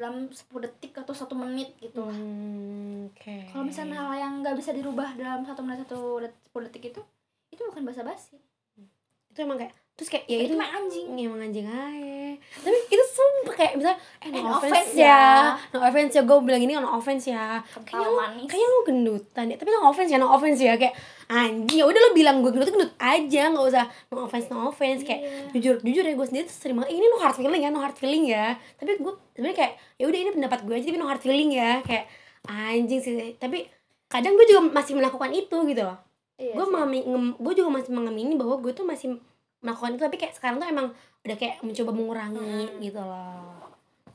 dalam 10 detik atau satu menit gitu lah. Hmm, Oke. Kalau misalnya hal yang nggak bisa dirubah dalam satu menit satu detik, 10 detik itu itu bukan basa basi Itu emang kayak Terus kayak ya itu itu mah anjing. Ini emang anjing aja. Tapi itu sumpah kayak misalnya Eh no, Eh, no offense, offense ya. ya. No offense ya Gue bilang ini no offense ya. Kayaknya manis. Kayaknya lo gendutan ya. Tapi no offense ya No offense ya. Kayak anjing ya udah lo bilang gue gendut gendut aja nggak usah no offense no offense kayak Iya. jujur jujur ya gue sendiri tuh sering banget ini no hard feeling ya no hard feeling ya. Tapi gue sebenarnya kayak ya udah ini pendapat gue aja tapi no hard feeling ya. Kayak anjing sih tapi kadang gue juga masih melakukan itu gitu loh. Iya gue gue juga masih mengamini bahwa gue tuh masih melakukan itu tapi kayak sekarang tuh emang udah kayak mencoba mengurangi Hmm. gitu loh.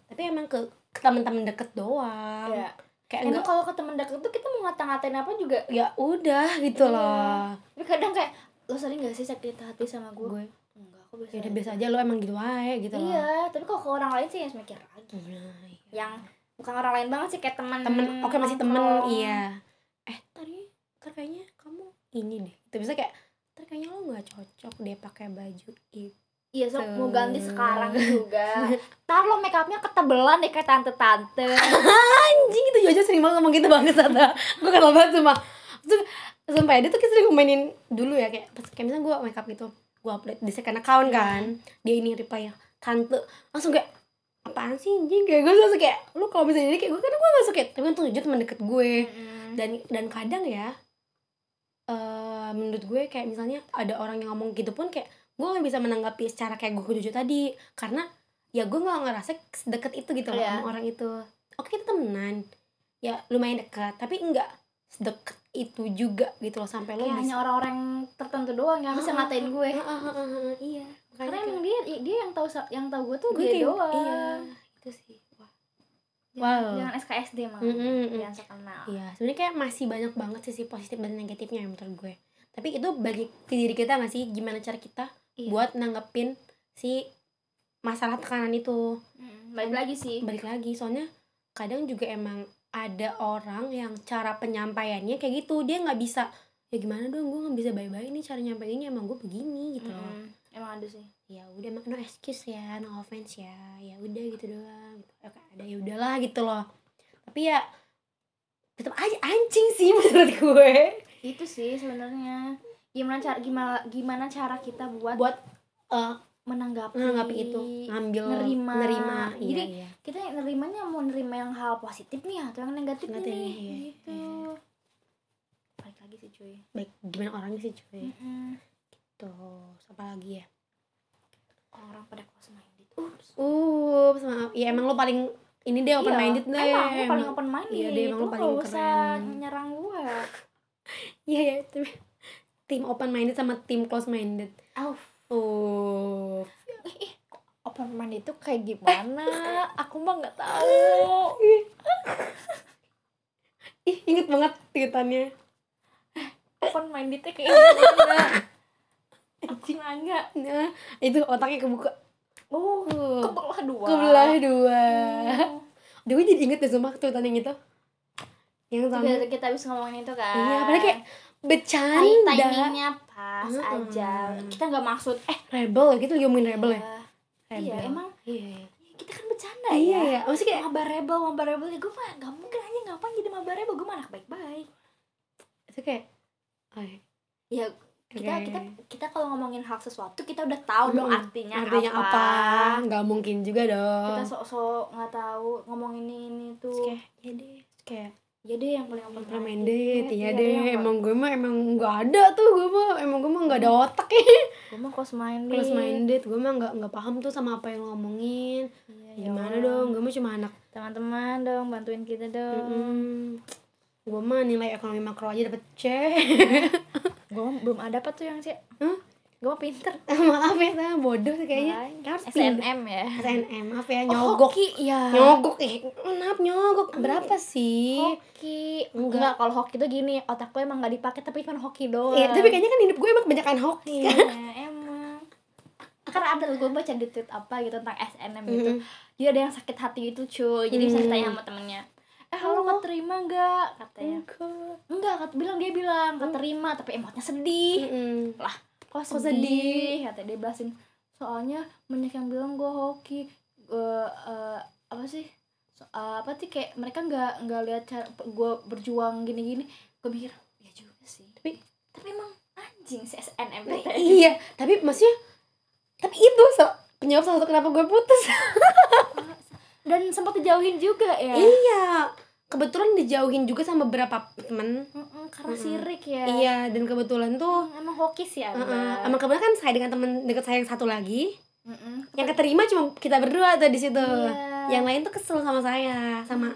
Tapi emang ke, ke teman-teman deket doang. Iya. Kayak Emang enggak kalau ke temen deket tuh kita mau ngata-ngatain apa juga ya udah gitu Iya. loh Tapi kadang kayak lo sering gak sih sakit hati sama gue? gue Enggak, aku biasa. ya udah biasa aja lo emang gitu aja gitu loh Iya, tapi kalau ke orang lain sih yang mikir lagi. Nah, iya. Yang bukan orang lain banget sih kayak teman. temen oke masih temen iya eh tadi ntar kayaknya kamu ini deh itu bisa kayak ntar kayaknya lo nggak cocok deh pakai baju itu Iya, so mau ganti Tuh. sekarang juga. [LAUGHS] Ntar lo make upnya ketebelan deh kayak tante-tante. anjing itu Jojo sering banget ngomong gitu banget Sata gue kenal banget sumpah Terus, sumpah ya, dia tuh sering ngomenin dulu ya kayak pas kayak misalnya gue make up gitu gue upload di second account kan dia ini reply ya tante langsung kayak apaan sih anjing kayak gue langsung kayak lu kalau misalnya jadi kayak gue kadang gue gak suka tapi untuk Jojo teman deket gue dan dan kadang ya eh menurut gue kayak misalnya ada orang yang ngomong gitu pun kayak gue gak bisa menanggapi secara kayak gue Jojo tadi karena ya gue nggak ngerasa sedekat itu gitu loh Iya. sama orang itu oke kita temenan ya lumayan dekat tapi enggak sedekat itu juga gitu loh sampai lo hanya bisa orang tertentu doang yang bisa ngatain gue. Ah, ah, ah, ah, ah, iya Karena emang dia dia yang tahu yang tahu gue tuh gue dia kayak doang. iya itu sih Wow. jangan SKSD mah. Mm, mm, mm. Jangan sok kenal. Iya, sebenarnya kayak masih banyak banget sisi positif dan negatifnya ya menurut gue. Tapi itu bagi ke diri kita nggak sih gimana cara kita Iya. buat nanggepin si masalah tekanan itu. Mm, Balik lagi sih. Balik lagi, soalnya kadang juga emang ada orang yang cara penyampaiannya kayak gitu dia nggak bisa ya gimana dong gue nggak bisa bye-bye nih cara nyampeinnya emang gue begini gitu loh. Mm-mm. Emang ada sih. Ya udah emang no excuse ya, no offense ya. Ya udah gitu doang. Gitu. Oke, ada ya udahlah gitu loh. Tapi ya tetap aja anjing sih [LAUGHS] menurut gue itu sih sebenarnya gimana cara gimana gimana cara kita buat buat eh menanggapi menanggapi itu ngambil nerima. nerima iya, Jadi, iya. kita yang nerimanya mau nerima yang hal positif nih atau yang negatif Negatif, nih iya, gitu iya. balik lagi sih cuy baik gimana orangnya sih cuy Mm-mm. tuh apa lagi ya orang pada close minded ups uh maaf ya emang lo paling ini deh open minded deh emang aku paling open minded Iya deh, emang lu Lu paling nggak usah keren. nyerang gua [LAUGHS] iya ya tapi tim open minded sama tim close minded oh open minded itu kayak gimana? [LAUGHS] Aku mah nggak tahu. Ih. Inget banget tweetannya open mindednya kayak gimana? [LAUGHS] Aku nanya. Nah itu otaknya kebuka. Oh kebelah dua. Kebelah dua. Hmm. Gue jadi inget deh sumpah tweetan yang itu. Yang sama. Kita, kita habis ngomongin itu kan iya apalagi kayak bercanda. Timingnya pas Mm-mm. aja. Kita nggak maksud eh rebel gitu lagi ngomongin rebel ya? Iya rebel. emang iya. kita kan bercanda iya ya. iya. Maksudnya kayak maba rebel maba rebel. Ya gue mah gak mungkin aja ngapain jadi maba rebel? Gue mah anak baik baik itu kayak oh, iya. ya kita Oke. kita kita kalau ngomongin hal sesuatu kita udah tahu dong Mm-mm. artinya, artinya apa, apa. Nggak mungkin juga dong. kita sok-sok nggak tahu ngomongin ini ini tuh kayak ya deh. Terus kayak ya deh yang paling open open minded. ya deh. yang emang gue mah emang nggak ada tuh gue mah emang gue mah nggak ada otak ya. Gue mah close minded. Close minded gue mah nggak nggak paham tuh sama apa yang lo ngomongin Iya, gimana ya dong? Gue mah cuma anak teman-teman dong bantuin kita dong. Mm-mm. gue mah nilai ekonomi makro aja dapet C. Gue belum ada apa tuh yang sih Hah? Gue mah pinter. [LAUGHS] Maaf ya saya bodoh sih kayaknya. Harus. SNM ya. SNM maaf ya Oh, nyogok. hoki ya nyogok ih maaf nyogok. Berapa sih? Hoki. Enggak. enggak kalau hoki tuh gini otak gue emang gak dipakai tapi cuma hoki doang. Iya, tapi kayaknya kan hidup gue emang kebanyakan hoki. Iya emang. Karena ada gue baca di tweet apa gitu tentang SNM gitu. Mm-mm. dia ada yang sakit hati gitu cuy. Jadi bisa Hmm. ditanya sama temennya. Eh lo Oh. keterima nggak? Katanya. Enggak. enggak kata bilang dia bilang keterima tapi emotnya sedih. Lah kok Kok sedih, sedih? kata dia belasin. Soalnya banyak yang bilang gue hoki. Gue eh, apa sih? So- eh, apa sih kayak mereka nggak nggak lihat cara gue berjuang gini-gini. Gue mikir ya juga sih. Tapi- tapi emang anjing si SNM Nah, iya tapi maksudnya tapi itu so, penyebab salah satu kenapa gue putus. [LAUGHS] Dan sempat dijauhin juga ya. Iya kebetulan dijauhin juga sama beberapa temen. Mm-mm, karena Mm-mm. sirik ya. Iya dan kebetulan tuh Mm, emang hoki sih anda uh-uh, emang kebetulan kan saya dengan temen deket saya yang satu lagi. Mm-mm. yang keterima cuma kita berdua tuh di situ. Iya. yang lain tuh kesel sama saya sama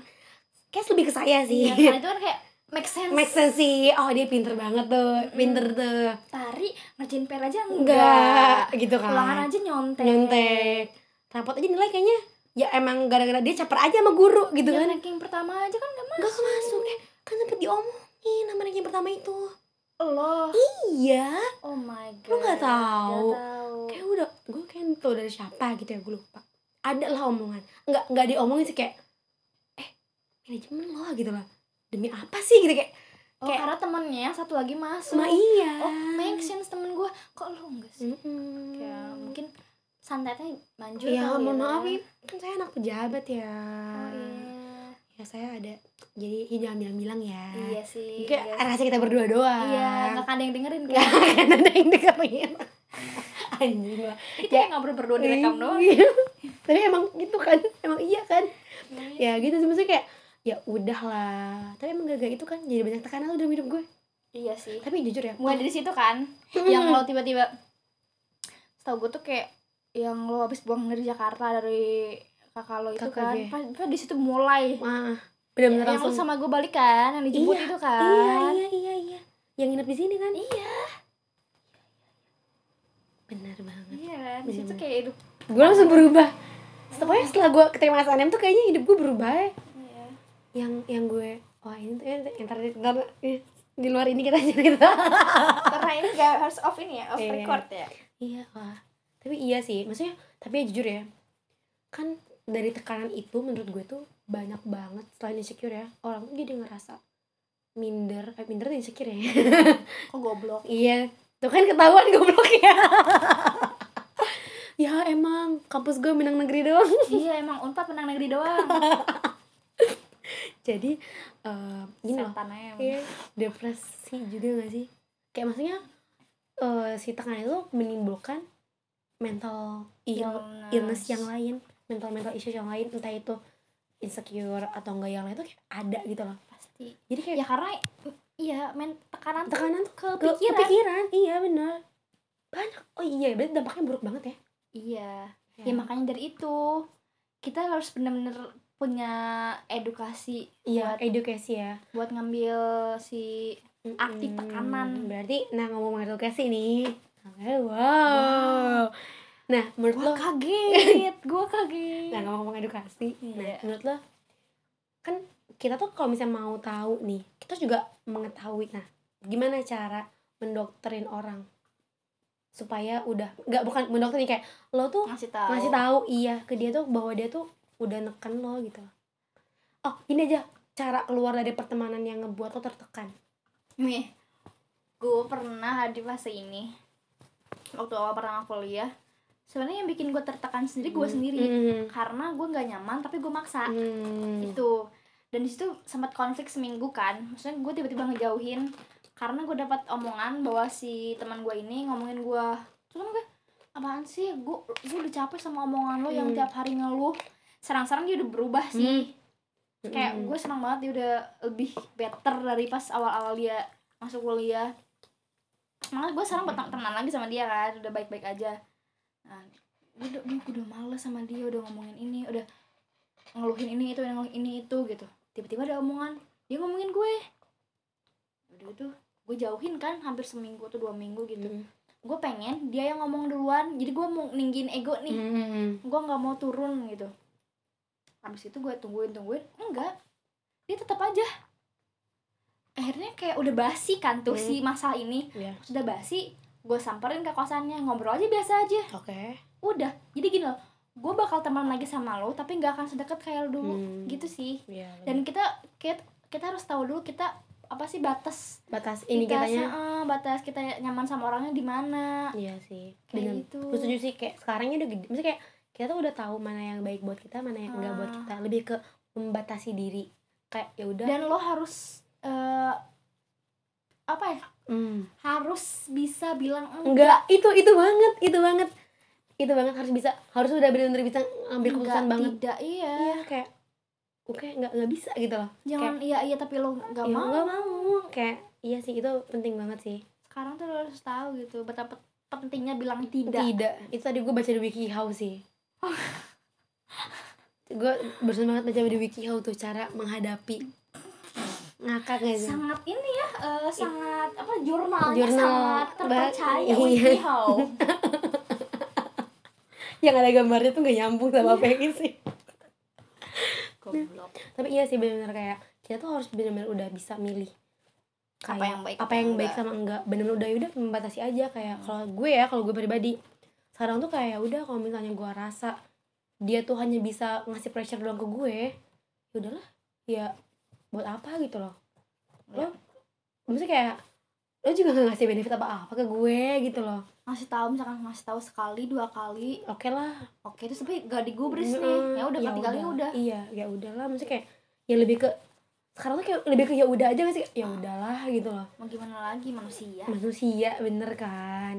kayak lebih ke saya sih. Iya, karena itu kan kayak make sense. Make sense sih. Oh dia pinter banget tuh pinter tuh. Tari ngerjain PR aja enggak, enggak. gitu kan. Ulangan aja nyontek. Nyontek. Rapot aja nilai kayaknya ya emang gara-gara dia caper aja sama guru gitu Ya, kan. ranking pertama aja kan gak masuk. masuk. Eh kan sempet diomongin sama ranking pertama itu. Loh. Iya. Oh my god. Nggak tahu? Nggak tahu. kayak udah gue kayak tau dari siapa gitu ya gue lupa. Ada lah omongan. Nggak nggak diomongin sih kayak eh manajemen lo gitu lah. Demi apa sih? Gitu kayak oh kayak- karena temennya satu lagi masuk. Sama iya. Oh make sense temen gue kok lu enggak sih? Mm-mm. kayak mungkin santetnya manjur ya kali mohon ya. maaf nih kan saya anak pejabat ya. Oh, iya. ya saya ada jadi ya jangan bilang-bilang ya. Iya sih mungkin iya, rahasia kita berdua doang. Iya nggak ada yang dengerin nggak kan? akan ada yang dengerin. [LAUGHS] Anjing lah kita yang ngobrol berdua direkam doang. Iya. tapi emang gitu kan emang iya kan? Ya gitu sih maksudnya kayak ya udah lah. Tapi emang gara-gara itu kan jadi banyak tekanan tuh dalam hidup gue. Iya sih. Tapi jujur ya mulai dari situ kan [LAUGHS] yang lo tiba-tiba tau gue tuh kayak yang lo habis buang dari Jakarta dari kakak lo itu Kakak kan gue. pas, pas di situ mulai. Wah benar-benar yang lo langsung sama gue balik kan yang dijemput Iya, itu iya kan. iya iya iya. Yang nginep di sini kan? Iya. Benar banget. Iya kan di situ kayak hidup. Gue langsung berubah. Pokoknya setelah gue keterima SNM tuh kayaknya hidup gue berubah ya. Iya. yang yang gue wah ini tuh ya, ntar, ntar, eh, di luar ini kita [LAUGHS] cerita. Karena ini gak harus off ini ya off Iya. record ya. Iya wah tapi iya sih maksudnya tapi ya jujur ya kan dari tekanan itu menurut gue tuh banyak banget selain insecure ya orang tuh jadi ngerasa minder eh minder tuh insecure ya. Kok goblok? Iya tuh kan ketahuan gobloknya [LAUGHS] ya. Emang kampus gue Minang Negeri doang. Iya emang unpad menang negeri doang. [LAUGHS] Jadi eh gini loh. Iya, depresi juga gak sih? Kayak maksudnya eh si tekanan itu menimbulkan mental ill, illness yang lain, mental mental issue yang lain, entah itu insecure atau enggak yang lain itu kayak ada gitu loh. pasti Jadi kayak ya karena iya men tekanan tekanan tuh ke ke pikiran iya benar. Banyak. Oh iya, berarti dampaknya buruk banget ya. iya ya makanya dari itu kita harus bener-bener punya edukasi Iya, buat edukasi ya. buat ngambil si Arti tekanan. Berarti nah ngomong edukasi nih. Oke, Wow. Nah, menurut lo? gua kaget. [LAUGHS] Gua kaget. Nah ngomong edukasi Nah Iya. menurut lo? Kan kita tuh kalau misalnya mau tahu nih Kita juga mengetahui. Nah gimana cara mendoktrin orang Supaya udah nggak bukan mendoktrin kayak Lo tuh ngasih tahu. ngasih tahu iya ke dia tuh bahwa dia tuh udah neken lo gitu. Oh ini aja cara keluar dari pertemanan yang ngebuat lo tertekan. Nih gue pernah di fase ini waktu awal pertama kuliah sebenarnya yang bikin gue tertekan sendiri gue sendiri Hmm. karena gue nggak nyaman tapi gue maksa Hmm. itu dan di situ sempat konflik seminggu kan maksudnya gue tiba-tiba ngejauhin karena gue dapat omongan bahwa si teman gue ini ngomongin gue terus kan gue apaan sih gue gue udah capek sama omongan lo yang Hmm. tiap hari ngeluh serang-serang dia udah berubah sih kayak Hmm. gue senang banget dia udah lebih better dari pas awal-awal dia masuk kuliah makanya gue sekarang temenan lagi sama dia kan udah baik-baik aja. Nah gue udah, gue udah males sama dia udah ngomongin ini udah ngeluhin ini itu ngeluhin ini itu gitu. Tiba-tiba ada omongan dia ngomongin gue. Udah gitu gue jauhin kan hampir seminggu atau dua minggu gitu. Hmm. gue pengen dia yang ngomong duluan jadi gue mau ninggin ego nih. Hmm. gue nggak mau turun gitu. Habis itu gue tungguin tungguin enggak. Dia tetap aja akhirnya kayak udah basi kan tuh Hmm. si masalah ini Iya. sudah basi gue samperin ke kosannya ngobrol aja biasa aja Oke. udah jadi gini loh gue bakal teman lagi sama lo tapi nggak akan sedekat kayak lo dulu Hmm. gitu sih Iya. dan kita kita kita harus tahu dulu kita apa sih batas batas ini kita kitanya eh, batas kita nyaman sama orangnya di mana Iya sih. Kayak Bener. gitu. Gue setuju sih kayak sekarang ini udah gede. Maksudnya kayak kita tuh udah tahu mana yang baik buat kita, mana yang enggak buat Ah. kita. Lebih ke membatasi diri. Kayak ya udah. dan lo harus eh, apa ya Hmm. harus bisa bilang Enggak, itu itu banget, itu banget. Itu banget harus bisa harus udah benar-benar bisa ngambil keputusan Enggak, banget. tidak iya Iya, kayak oke nggak nggak bisa gitu loh. jangan iya iya tapi lo nggak Ya, mau nggak mau. Kayak iya sih itu penting banget sih. sekarang tuh lo harus tahu gitu betapa pentingnya bilang tidak Tidak. Itu tadi gue baca di WikiHow sih. gue barusan banget baca di WikiHow tuh cara menghadapi ngakak gak sih? sangat ini ya eh, sangat apa jurnalnya Jurnal sangat terpercaya iya. [LAUGHS] Yang ada gambarnya tuh gak nyambung sama apa yang isi tapi iya sih benar-benar kayak kita tuh harus benar-benar udah bisa milih Apa Kayak yang baik, apa apa yang baik sama enggak. Benar-benar udah udah membatasi aja. Kayak kalau gue ya kalau gue pribadi sekarang tuh kayak udah kalau misalnya gue rasa dia tuh hanya bisa ngasih pressure doang ke gue ya udahlah. Ya buat apa gitu loh. Lo Ya. maksudnya kayak lo juga gak ngasih benefit apa-apa ke gue gitu loh. Ngasih tahu misalkan ngasih tahu sekali dua kali. Oke lah. Oke terus tapi gak digubris Mm, nih ya udah berarti kali udah. iya ya udahlah maksudnya kayak ya lebih ke sekarang tuh kayak lebih ke ya udah aja gak sih? Ya udahlah gitu loh. Mau gimana lagi? Manusia. Manusia bener kan?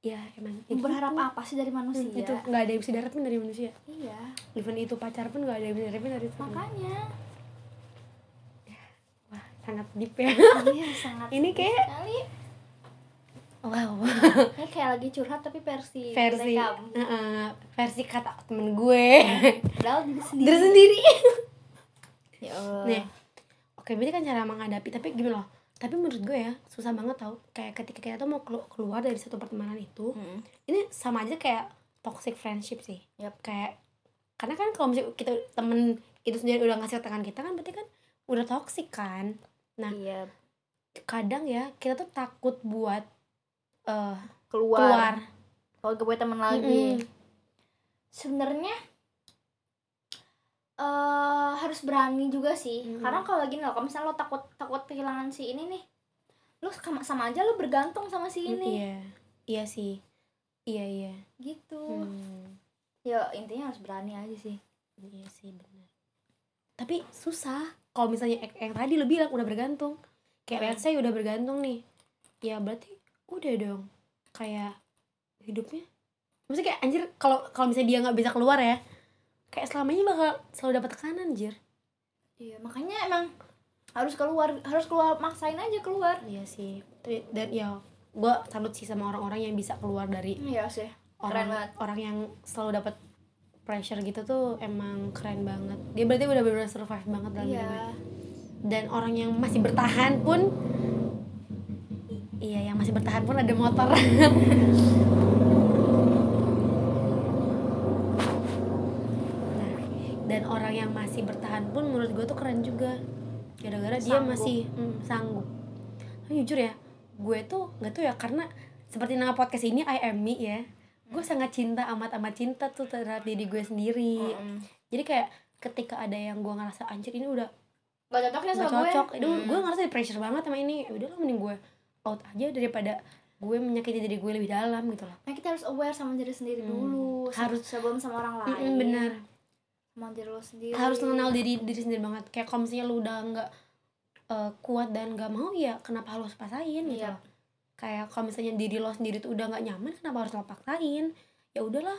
Ya emang ya berharap gitu. apa sih dari manusia? Hmm, itu. Nggak ada yang bisa diharapin dari manusia. Iya. Even itu pacar pun nggak ada yang bisa diharapin dari itu makanya sangat deep ya. Iya sangat [LAUGHS] Ini kayak- sekali. Wow. Ini kayak lagi curhat tapi versi versi. Heeh, versi kata temen gue. Padahal diri sendiri. Dari sendiri. [LAUGHS] Ya Allah. Nih oke berarti kan cara menghadapi tapi gimana loh. Tapi menurut gue ya susah banget tau. Kayak ketika kita tuh mau kelu- keluar dari satu pertemanan itu Mm. ini sama aja kayak toxic friendship sih. Yap. kayak karena kan kalau misalnya kita temen itu sendiri udah ngasih tangan kita kan berarti kan udah toxic kan Nah. iya. kadang ya kita tuh takut buat eh keluar, keluar. Kalau gue teman lagi. Mm-mm. sebenarnya eh harus berani juga sih. Mm. karena kalau gini loh kalau misalnya lo takut takut kehilangan si ini nih lo sama, sama aja lo bergantung sama si ini. Iya. Iya sih. Iya iya. Gitu. Hmm, ya intinya harus berani aja sih. Iya sih benar tapi susah kalau misalnya yang, yang tadi lo bilang udah bergantung. Kayak Hmm. lihat saya udah bergantung nih. Ya berarti udah dong. Kayak hidupnya. Maksudnya kayak anjir kalau kalau misalnya dia nggak bisa keluar ya kayak selamanya bakal selalu dapat tekanan anjir. Iya makanya emang harus keluar harus keluar maksain aja keluar. Iya sih. Dan ya gue salut sih sama orang-orang yang bisa keluar dari iya sih keren orang banget. orang yang selalu dapat pressure gitu tuh emang keren banget. Dia berarti udah benar-benar survive banget dalam hidupnya iya dan orang yang masih bertahan pun iya yang masih bertahan pun ada motor. Nah [LAUGHS] dan orang yang masih bertahan pun menurut gue tuh keren juga. Gara-gara dia masih mm, sanggup. Tapi jujur ya gue tuh nggak tuh ya karena seperti nama podcast ini I am me ya gue sangat cinta amat amat cinta tuh terhadap diri gue sendiri Mm-mm. jadi kayak ketika ada yang gue ngerasa anjir ini udah gak cocok ya sama gue cocok Mm. gue ngerasa di pressure banget sama ini Ya udah lah mending gue out aja daripada gue menyakiti diri gue lebih dalam gitu loh Nah, kita harus aware sama diri sendiri Hmm. dulu Harus. sebelum sama orang lain Mm-mm, bener sama diri lo sendiri harus mengenal diri diri sendiri banget kayak kalau misalnya lu udah nggak eh, kuat dan nggak mau ya kenapa harus paksain gitu Iya. loh kayak kalau misalnya diri lo sendiri tuh udah nggak nyaman kenapa harus lo paksain? Ya udahlah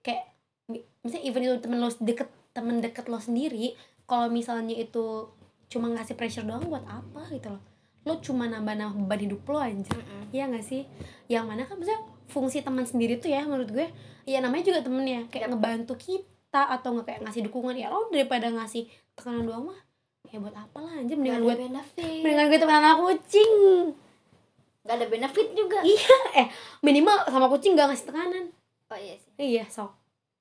kayak mi- misalnya even itu temen lo deket temen deket lo sendiri kalau misalnya itu cuma ngasih pressure doang buat apa gitu loh. Lo cuma nambah-nambah beban hidup lo anjir. Mm-mm. Iya gak sih? Yang mana kan maksudnya fungsi teman sendiri tuh ya menurut gue Ya namanya juga temen ya Kayak ngebantu kita Atau nggak kayak ngasih dukungan Ya lo daripada ngasih tekanan doang mah Ya buat apa lah anjir. Mendingan gue Mendingan gue temenan kucing Gak ada benefit juga. Iya Eh minimal sama kucing gak ngasih tekanan. Oh iya sih. Iya sok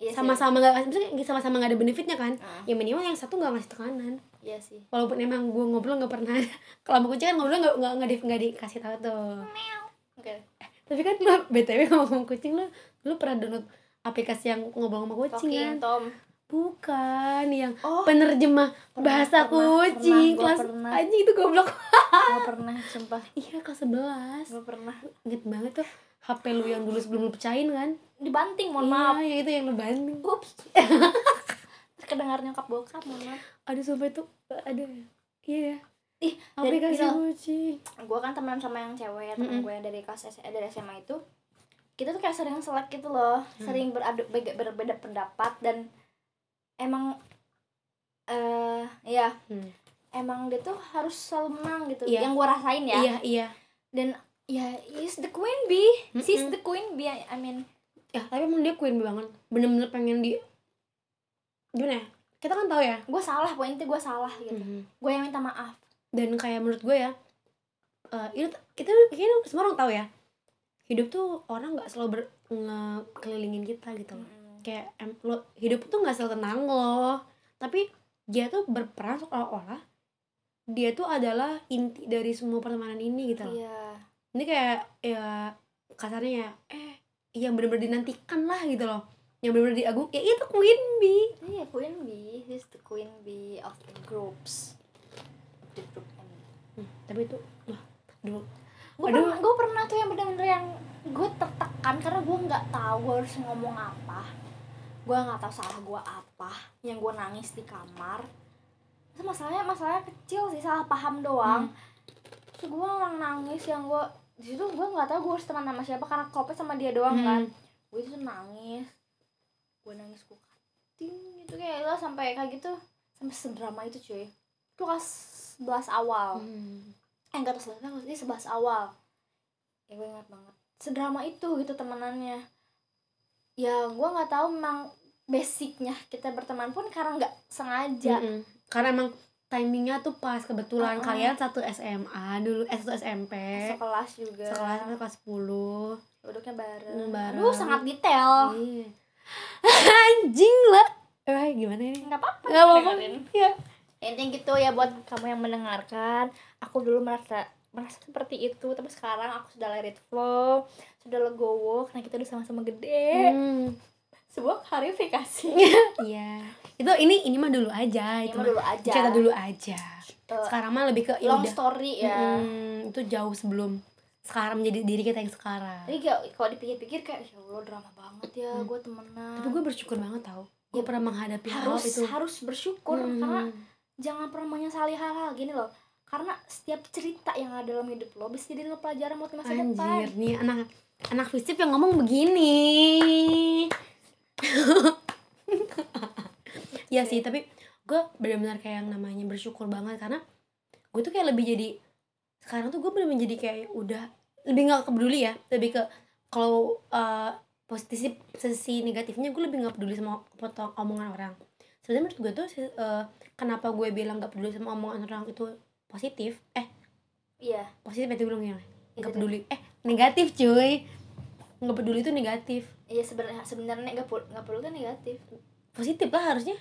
iya. Sama-sama gak ngasih Maksudnya sama-sama gak ada benefitnya kan? Ah, Ya minimal yang satu gak ngasih tekanan. Iya sih. Walaupun emang gue ngobrol gak pernah [LAUGHS] Kalau sama kucing kan ngobrol gak, gak, gak, di, gak dikasih tahu tuh. Oke. Tapi kan [LAUGHS] lo BTW ngomong sama kucing lo Lo pernah download aplikasi yang ngobrol sama kucing Talking kan? Tom Bukan yang oh penerjemah Pernah, bahasa pernah, kucing pernah, gua kelas pernah. anjing itu goblok. gue pernah sumpah Iya kelas 11 gue pernah Ingat banget tuh HP lu yang dulu sebelum lu pecahin kan? dibanting mohon iya, maaf ya itu yang lu banding. ups [LAUGHS] kedengar nyokap bokap mohon maaf Aduh sumpah itu ada Iya. ih Aplikasi kucing. gue kan temenan sama yang cewek temen Mm-mm. gue yang dari kelas dari SMA itu kita tuh kayak sering selek gitu loh Hmm. sering beradu berbeda pendapat dan emang eh ya Hmm. emang dia tuh harus selalu menang gitu Iya. yang gue rasain ya Iya, iya. dan ya he's the queen bee she's Mm-mm. the queen bee I mean Ya, tapi emang dia queen bee banget. Bener-bener pengen di gimana ya? Kita kan tahu ya. gue salah pokoknya gue salah gitu Mhm. gue yang minta maaf Dan kayak menurut gue ya, eh itu kita kayaknya semua orang tahu ya. Hidup tuh orang nggak selalu ber ngekelilingin kita gitu loh. Kayak em, lo hidup tuh nggak selalu tenang loh tapi dia tuh berperan seolah-olah dia tuh adalah inti dari semua pertemanan ini gitu. Loh iya. Ini kayak ya kasarnya ya eh yang bener-bener dinantikan lah gitu loh. Yang bener-bener diagung ya itu Queen Bee. Iya queen bee. He's the queen bee of the groups. The group Hmm, tapi itu wah dulu gue pernah, gue pernah tuh yang bener-bener yang gue tertekan karena gue nggak tahu gue harus ngomong apa gue nggak tahu salah gue apa yang gue nangis di kamar. Itu masalahnya masalahnya kecil sih salah paham doang. Terus gue orang nangis yang gue di situ gue nggak tahu gue harus teman sama siapa karena kopet sama dia doang Hmm. kan gue itu nangis gue nangis gue kating gitu kayak lo sampai kayak gitu. Sampai sedrama itu cuy. Itu kelas 11 awal. Hmm. eh enggak terus ini sebelas awal. Ya gue ingat banget. Sedrama itu gitu temenannya ya gue nggak tahu memang basicnya kita berteman pun karena nggak sengaja. Mm-mm. karena emang timingnya tuh pas kebetulan Uh-uh. kalian satu SMA dulu eh satu SMP sekelas juga. Sekelas sampai kelas 10 duduknya bareng. Hmm, bareng. aduh sangat detail. Iya. [LAUGHS] anjing lah eh gimana ini? Nggak apa-apa. Nggak apa-apa. Ya intinya gitu ya buat kamu yang mendengarkan. Aku dulu merasa merasa seperti itu tapi sekarang aku sudah let it flow sudah legowo karena kita udah sama-sama gede Hmm. sebuah klarifikasi [LAUGHS] Iya. Itu ini ini mah dulu aja, ini itu mah dulu aja cerita dulu aja. Eh, Sekarang mah lebih ke ya long udah. story ya Mm-mm, itu jauh sebelum sekarang menjadi diri kita yang sekarang. Kayak kalau dipikir-pikir kayak ya Allah drama banget ya Hmm. gue temenan. Tapi gue bersyukur banget tau. Gue Ya, pernah menghadapi hal harus itu. harus bersyukur Hmm. karena jangan pernah menyesali hal-hal gini loh karena setiap cerita yang ada dalam hidup lo bisa jadi lo pelajaran buat masa depan. Anjir nih anak anak fisip yang ngomong begini. [LAUGHS] ya sih tapi gue benar-benar kayak yang namanya bersyukur banget karena gue tuh kayak lebih jadi sekarang tuh gue benar-benar jadi kayak udah lebih nggak peduli ya. Lebih ke kalau uh, positif sisi negatifnya gue lebih nggak peduli sama potong omongan orang. Sebenarnya menurut gue tuh uh, kenapa gue bilang nggak peduli sama omongan orang itu positif. Eh. Iya. Positif itu belum ya? Itu nggak peduli. Eh negatif cuy. Nggak peduli itu negatif. Iya sebenarnya sebenarnya nggak perlu nggak perlu kan negatif. Positif lah harusnya.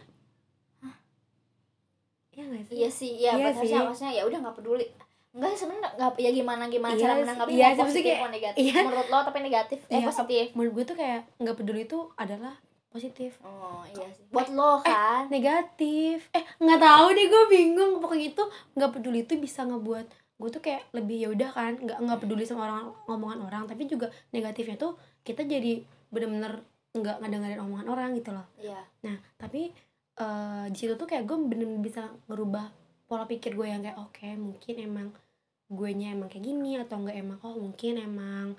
Iya nggak sih? Iya sih iya, Iya sih. harusnya ya udah nggak peduli. Enggak sih sebenarnya nggak ya gimana gimana Iya cara menanggapi iya positif kayak- negatif? iya. menurut lo tapi negatif eh Iya, positif. menurut gue tuh kayak nggak peduli itu adalah positif. Oh iya sih. buat lo kan. negatif. Eh nggak tahu deh gue bingung. Pokoknya itu nggak peduli itu bisa ngebuat gue tuh kayak lebih ya udah kan nggak nggak peduli sama orang omongan orang. Tapi juga negatifnya tuh kita jadi bener-bener nggak ngedengerin omongan orang gitu loh. Iya. Nah tapi eh di situ tuh kayak gue bener-bener bisa ngerubah pola pikir gue yang kayak oke mungkin emang gue nya emang kayak gini atau enggak emang oh mungkin emang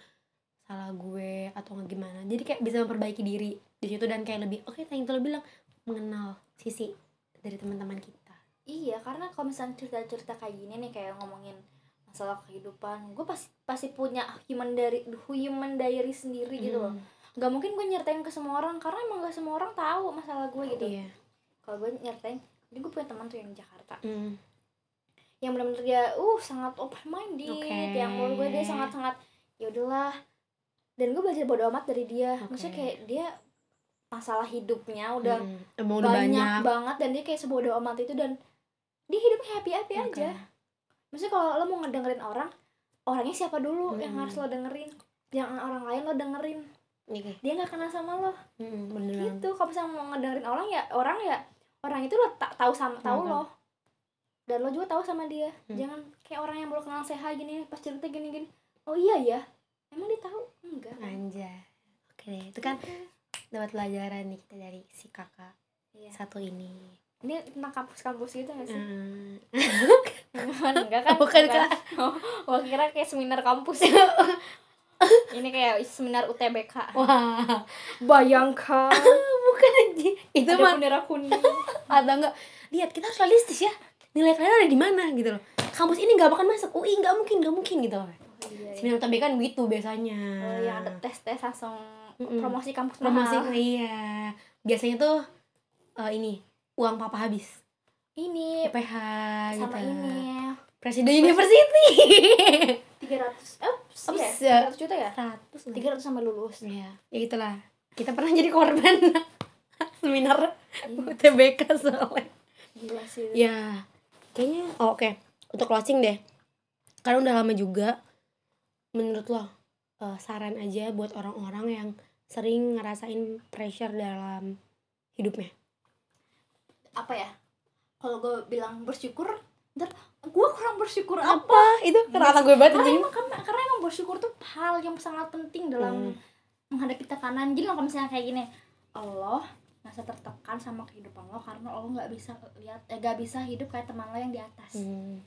salah gue atau nggak gimana. Jadi kayak bisa memperbaiki diri di situ dan kayak lebih oke tadi lo bilang mengenal sisi dari teman-teman kita Iya, karena kalau misalnya cerita-cerita kayak gini nih kayak ngomongin masalah kehidupan, gue pasti pasti punya human dari human diary sendiri gitu loh. Hmm, Gak mungkin gue nyertain ke semua orang karena emang gak semua orang tahu masalah gue gitu. iya Kalau gue nyertain, jadi gue punya teman tuh yang di Jakarta, Hmm, yang benar-benar dia uh sangat open minded, Oke. yang menurut gue dia sangat-sangat ya udahlah. Dan gue belajar bodo amat dari dia. Oke. Maksudnya kayak dia masalah hidupnya udah hmm, banyak, banyak, banget dan dia kayak sebodoh amat itu dan dia hidupnya happy happy Oke. aja maksudnya kalau lo mau ngedengerin orang orangnya siapa dulu yang Hmm. harus lo dengerin jangan orang lain lo dengerin Oke. dia nggak kenal sama lo Hmm, bener banget. gitu kalau misalnya mau ngedengerin orang ya orang ya orang itu lo tak tahu sama tahu Hmm. lo dan lo juga tahu sama dia Hmm. jangan kayak orang yang baru kenal sehat gini pas cerita gini gini oh iya ya emang dia tahu enggak Anjay. Oke itu kan dapat pelajaran nih kita dari si kakak Iya. satu ini. ini tentang kampus-kampus gitu nggak sih Hmm. [LAUGHS] enggak kan Bukan, Enggak. [LAUGHS] oh, gua kira kayak seminar kampus [LAUGHS] ini kayak seminar UTBK Wah, bayangkan bukan anjing. Itu ada mah bendera kuning atau enggak? Lihat, kita harus realistis ya. Nilai kalian ada di mana gitu loh. Kampus ini nggak bakal masuk. UI nggak mungkin, nggak mungkin gitu. oh, iya, iya. Seminar UTB kan gitu biasanya. Oh, yang ada tes tes langsung Mm-mm. promosi kampus promosi mahal. iya. Biasanya tuh eh, ini uang papa habis. ini PH sama gitu. ini Presiden University. 300 eh Oh, iya, se- 300 juta ya 100 lah. 300 sampai lulus Iya, ya itulah. Kita pernah jadi korban [LAUGHS] seminar Iya, UTBK soalnya. gila sih Ya, kayaknya oh, oke. Untuk closing deh. Karena udah lama juga menurut lo eh, saran aja buat orang-orang yang sering ngerasain pressure dalam hidupnya. apa ya kalau gue bilang bersyukur ntar gue kurang bersyukur apa Apa? Itu kata gue banget karena emang karena, karena emang bersyukur tuh hal yang sangat penting dalam Hmm. menghadapi tekanan jadi kalau misalnya kayak gini Allah nggak tertekan sama kehidupan lo karena lo nggak bisa lihat eh nggak bisa hidup kayak teman lo yang di atas Hmm.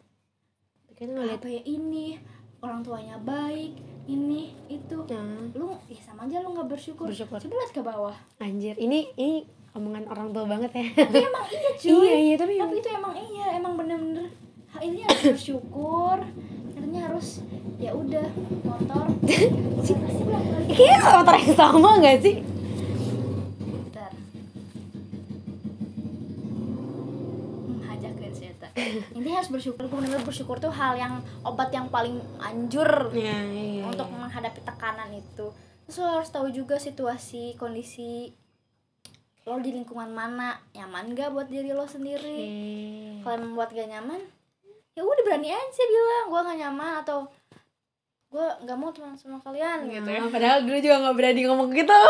Apa ya ini orang tuanya baik ini itu nah, lu ya sama aja lu nggak bersyukur Bersyukur. coba lihat ke bawah anjir. Ini ini omongan orang tua banget ya. tapi emang iya [LAUGHS] cuy iya, iya, tapi, tapi itu emang iya emang bener-bener ini harus bersyukur katanya harus ya udah motor [LAUGHS] sih motor yang sama gak sih? Bentar. Hmm, hajakin cerita. Intinya harus bersyukur. Gue bener bersyukur tuh hal yang obat yang paling anjur Iya, iya. untuk iya. menghadapi tekanan itu. Terus lo harus tahu juga situasi, kondisi lo di lingkungan mana, nyaman gak buat diri lo sendiri. Oke. Kalau emang buat gak nyaman, ya udah berani aja bilang gue gak nyaman atau gue nggak mau teman sama kalian gitu ya. Nah, padahal dulu juga gak berani ngomong gitu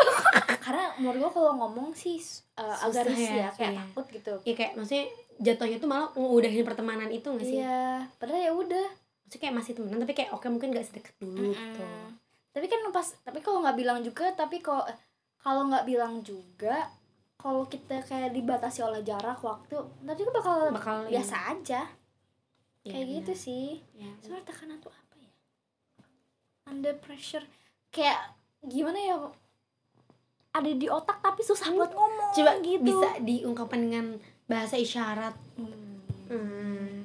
Karena menurut gue kalau ngomong sih uh, Susah risih ya, ya, kayak iya. takut gitu. ya kayak maksudnya jatuhnya tuh malah ngudahin pertemanan itu gak sih? Iya, padahal ya udah. maksudnya kayak masih temenan tapi kayak oke mungkin gak sedekat dulu gitu. Mm. Tapi kan pas tapi kalau nggak bilang juga, tapi kalau kalau nggak bilang juga kalau kita kayak dibatasi oleh jarak waktu nanti kan bakal, Bakal biasa aja. Iya, kayak gitu benar. sih. Iya. sebenarnya tekanan tuh apa ya? Under pressure. Kayak gimana ya? Ada di otak tapi susah buat ngomong coba gitu. bisa diungkapkan dengan bahasa isyarat. Hmm. hmm.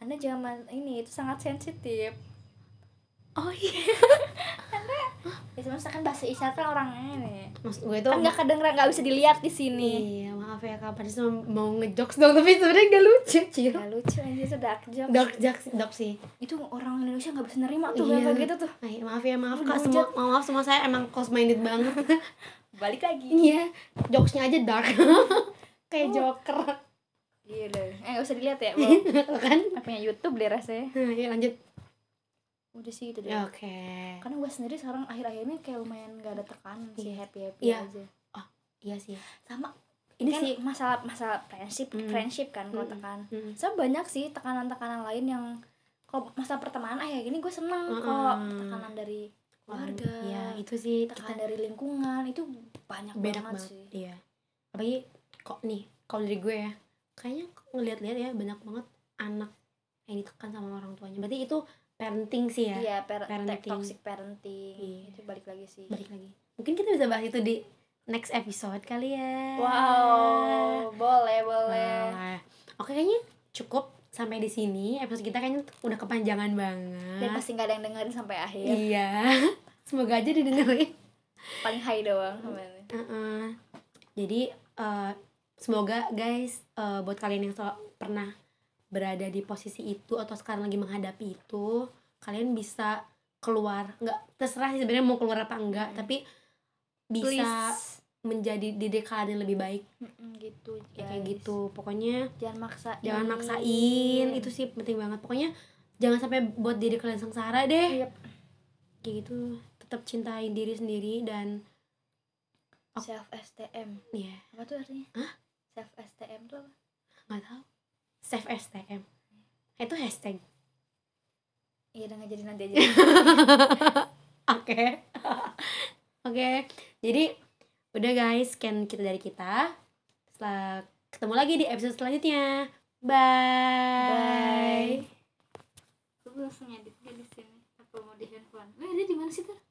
anda zaman ini itu sangat sensitif. Oh iya. [LAUGHS] Ya misalkan bahasa isyarat kan orangnya nih maksud gue itu kan nggak kedengeran nggak bisa dilihat di sini. Iya maaf ya kapan sih mau ngejokes dong tapi sebenarnya gak lucu cil. Gak lucu aja itu dark jokes. Dark jokes dok sih. Itu orang Indonesia nggak bisa nerima tuh Iya. kayak gitu tuh. Ay, maaf ya maaf kak. semua maaf semua saya emang close minded banget. [LAUGHS] Balik lagi. Iya jokesnya aja dark [LAUGHS] kayak joker. Iya deh. Eh nggak usah dilihat ya. [LAUGHS] Wow. kan? Nggak punya YouTube deh rasanya. Nah, [LAUGHS] ya lanjut. Udah sih itu deh. Oke. Karena gue sendiri sekarang akhir-akhir ini kayak lumayan gak ada tekanan sih Iya. happy happy Iya. aja. Iya sih. Sama ini kan sih masalah masalah friendship Mm. friendship kan kalau Mm. tekan. Mm. saya banyak sih tekanan-tekanan lain yang kalau masalah pertemanan ah ya gini gue seneng Mm-mm. kok. Tekanan dari keluarga ya itu sih tekanan kita dari lingkungan itu banyak beda banget, banget sih. iya. Apalagi kok nih kalau dari gue ya kayaknya ngeliat-liat ya banyak banget anak yang ditekan sama orang tuanya. Berarti itu parenting sih ya? Iya per Parenting. toxic parenting. Iya. itu balik lagi sih. Balik lagi. Mungkin kita bisa bahas itu di next episode kali ya. Wow boleh boleh. Wah. oke kayaknya cukup sampai di sini. Episode kita kayaknya udah kepanjangan dan banget pasti nggak ada yang dengerin sampai akhir. Iya. [LAUGHS] Semoga aja didengerin. Paling high doang Heeh. jadi eh, semoga guys eh, buat kalian yang pernah berada di posisi itu atau sekarang lagi menghadapi itu kalian bisa keluar. Nggak terserah sih sebenarnya mau keluar apa enggak Hmm. tapi bisa Please. menjadi diri kalian yang lebih baik. Mm-mm, gitu ya kayak gitu. Pokoknya jangan maksain. jangan maksain. Itu sih penting banget. Pokoknya jangan sampai buat diri kalian sengsara deh. Yep. kayak gitu. Tetap cintai diri sendiri dan self STM ya apa tuh artinya? Hah? Self STM tuh apa? Nggak tahu. Save STM itu hashtag. Iya udah jadi nanti aja. [LAUGHS] Oke. Oke jadi udah guys scan kita dari kita. Setelah ketemu lagi di episode selanjutnya. Bye, gue langsung edit di sini. Apa mau di handphone. Eh dia di mana sih tuh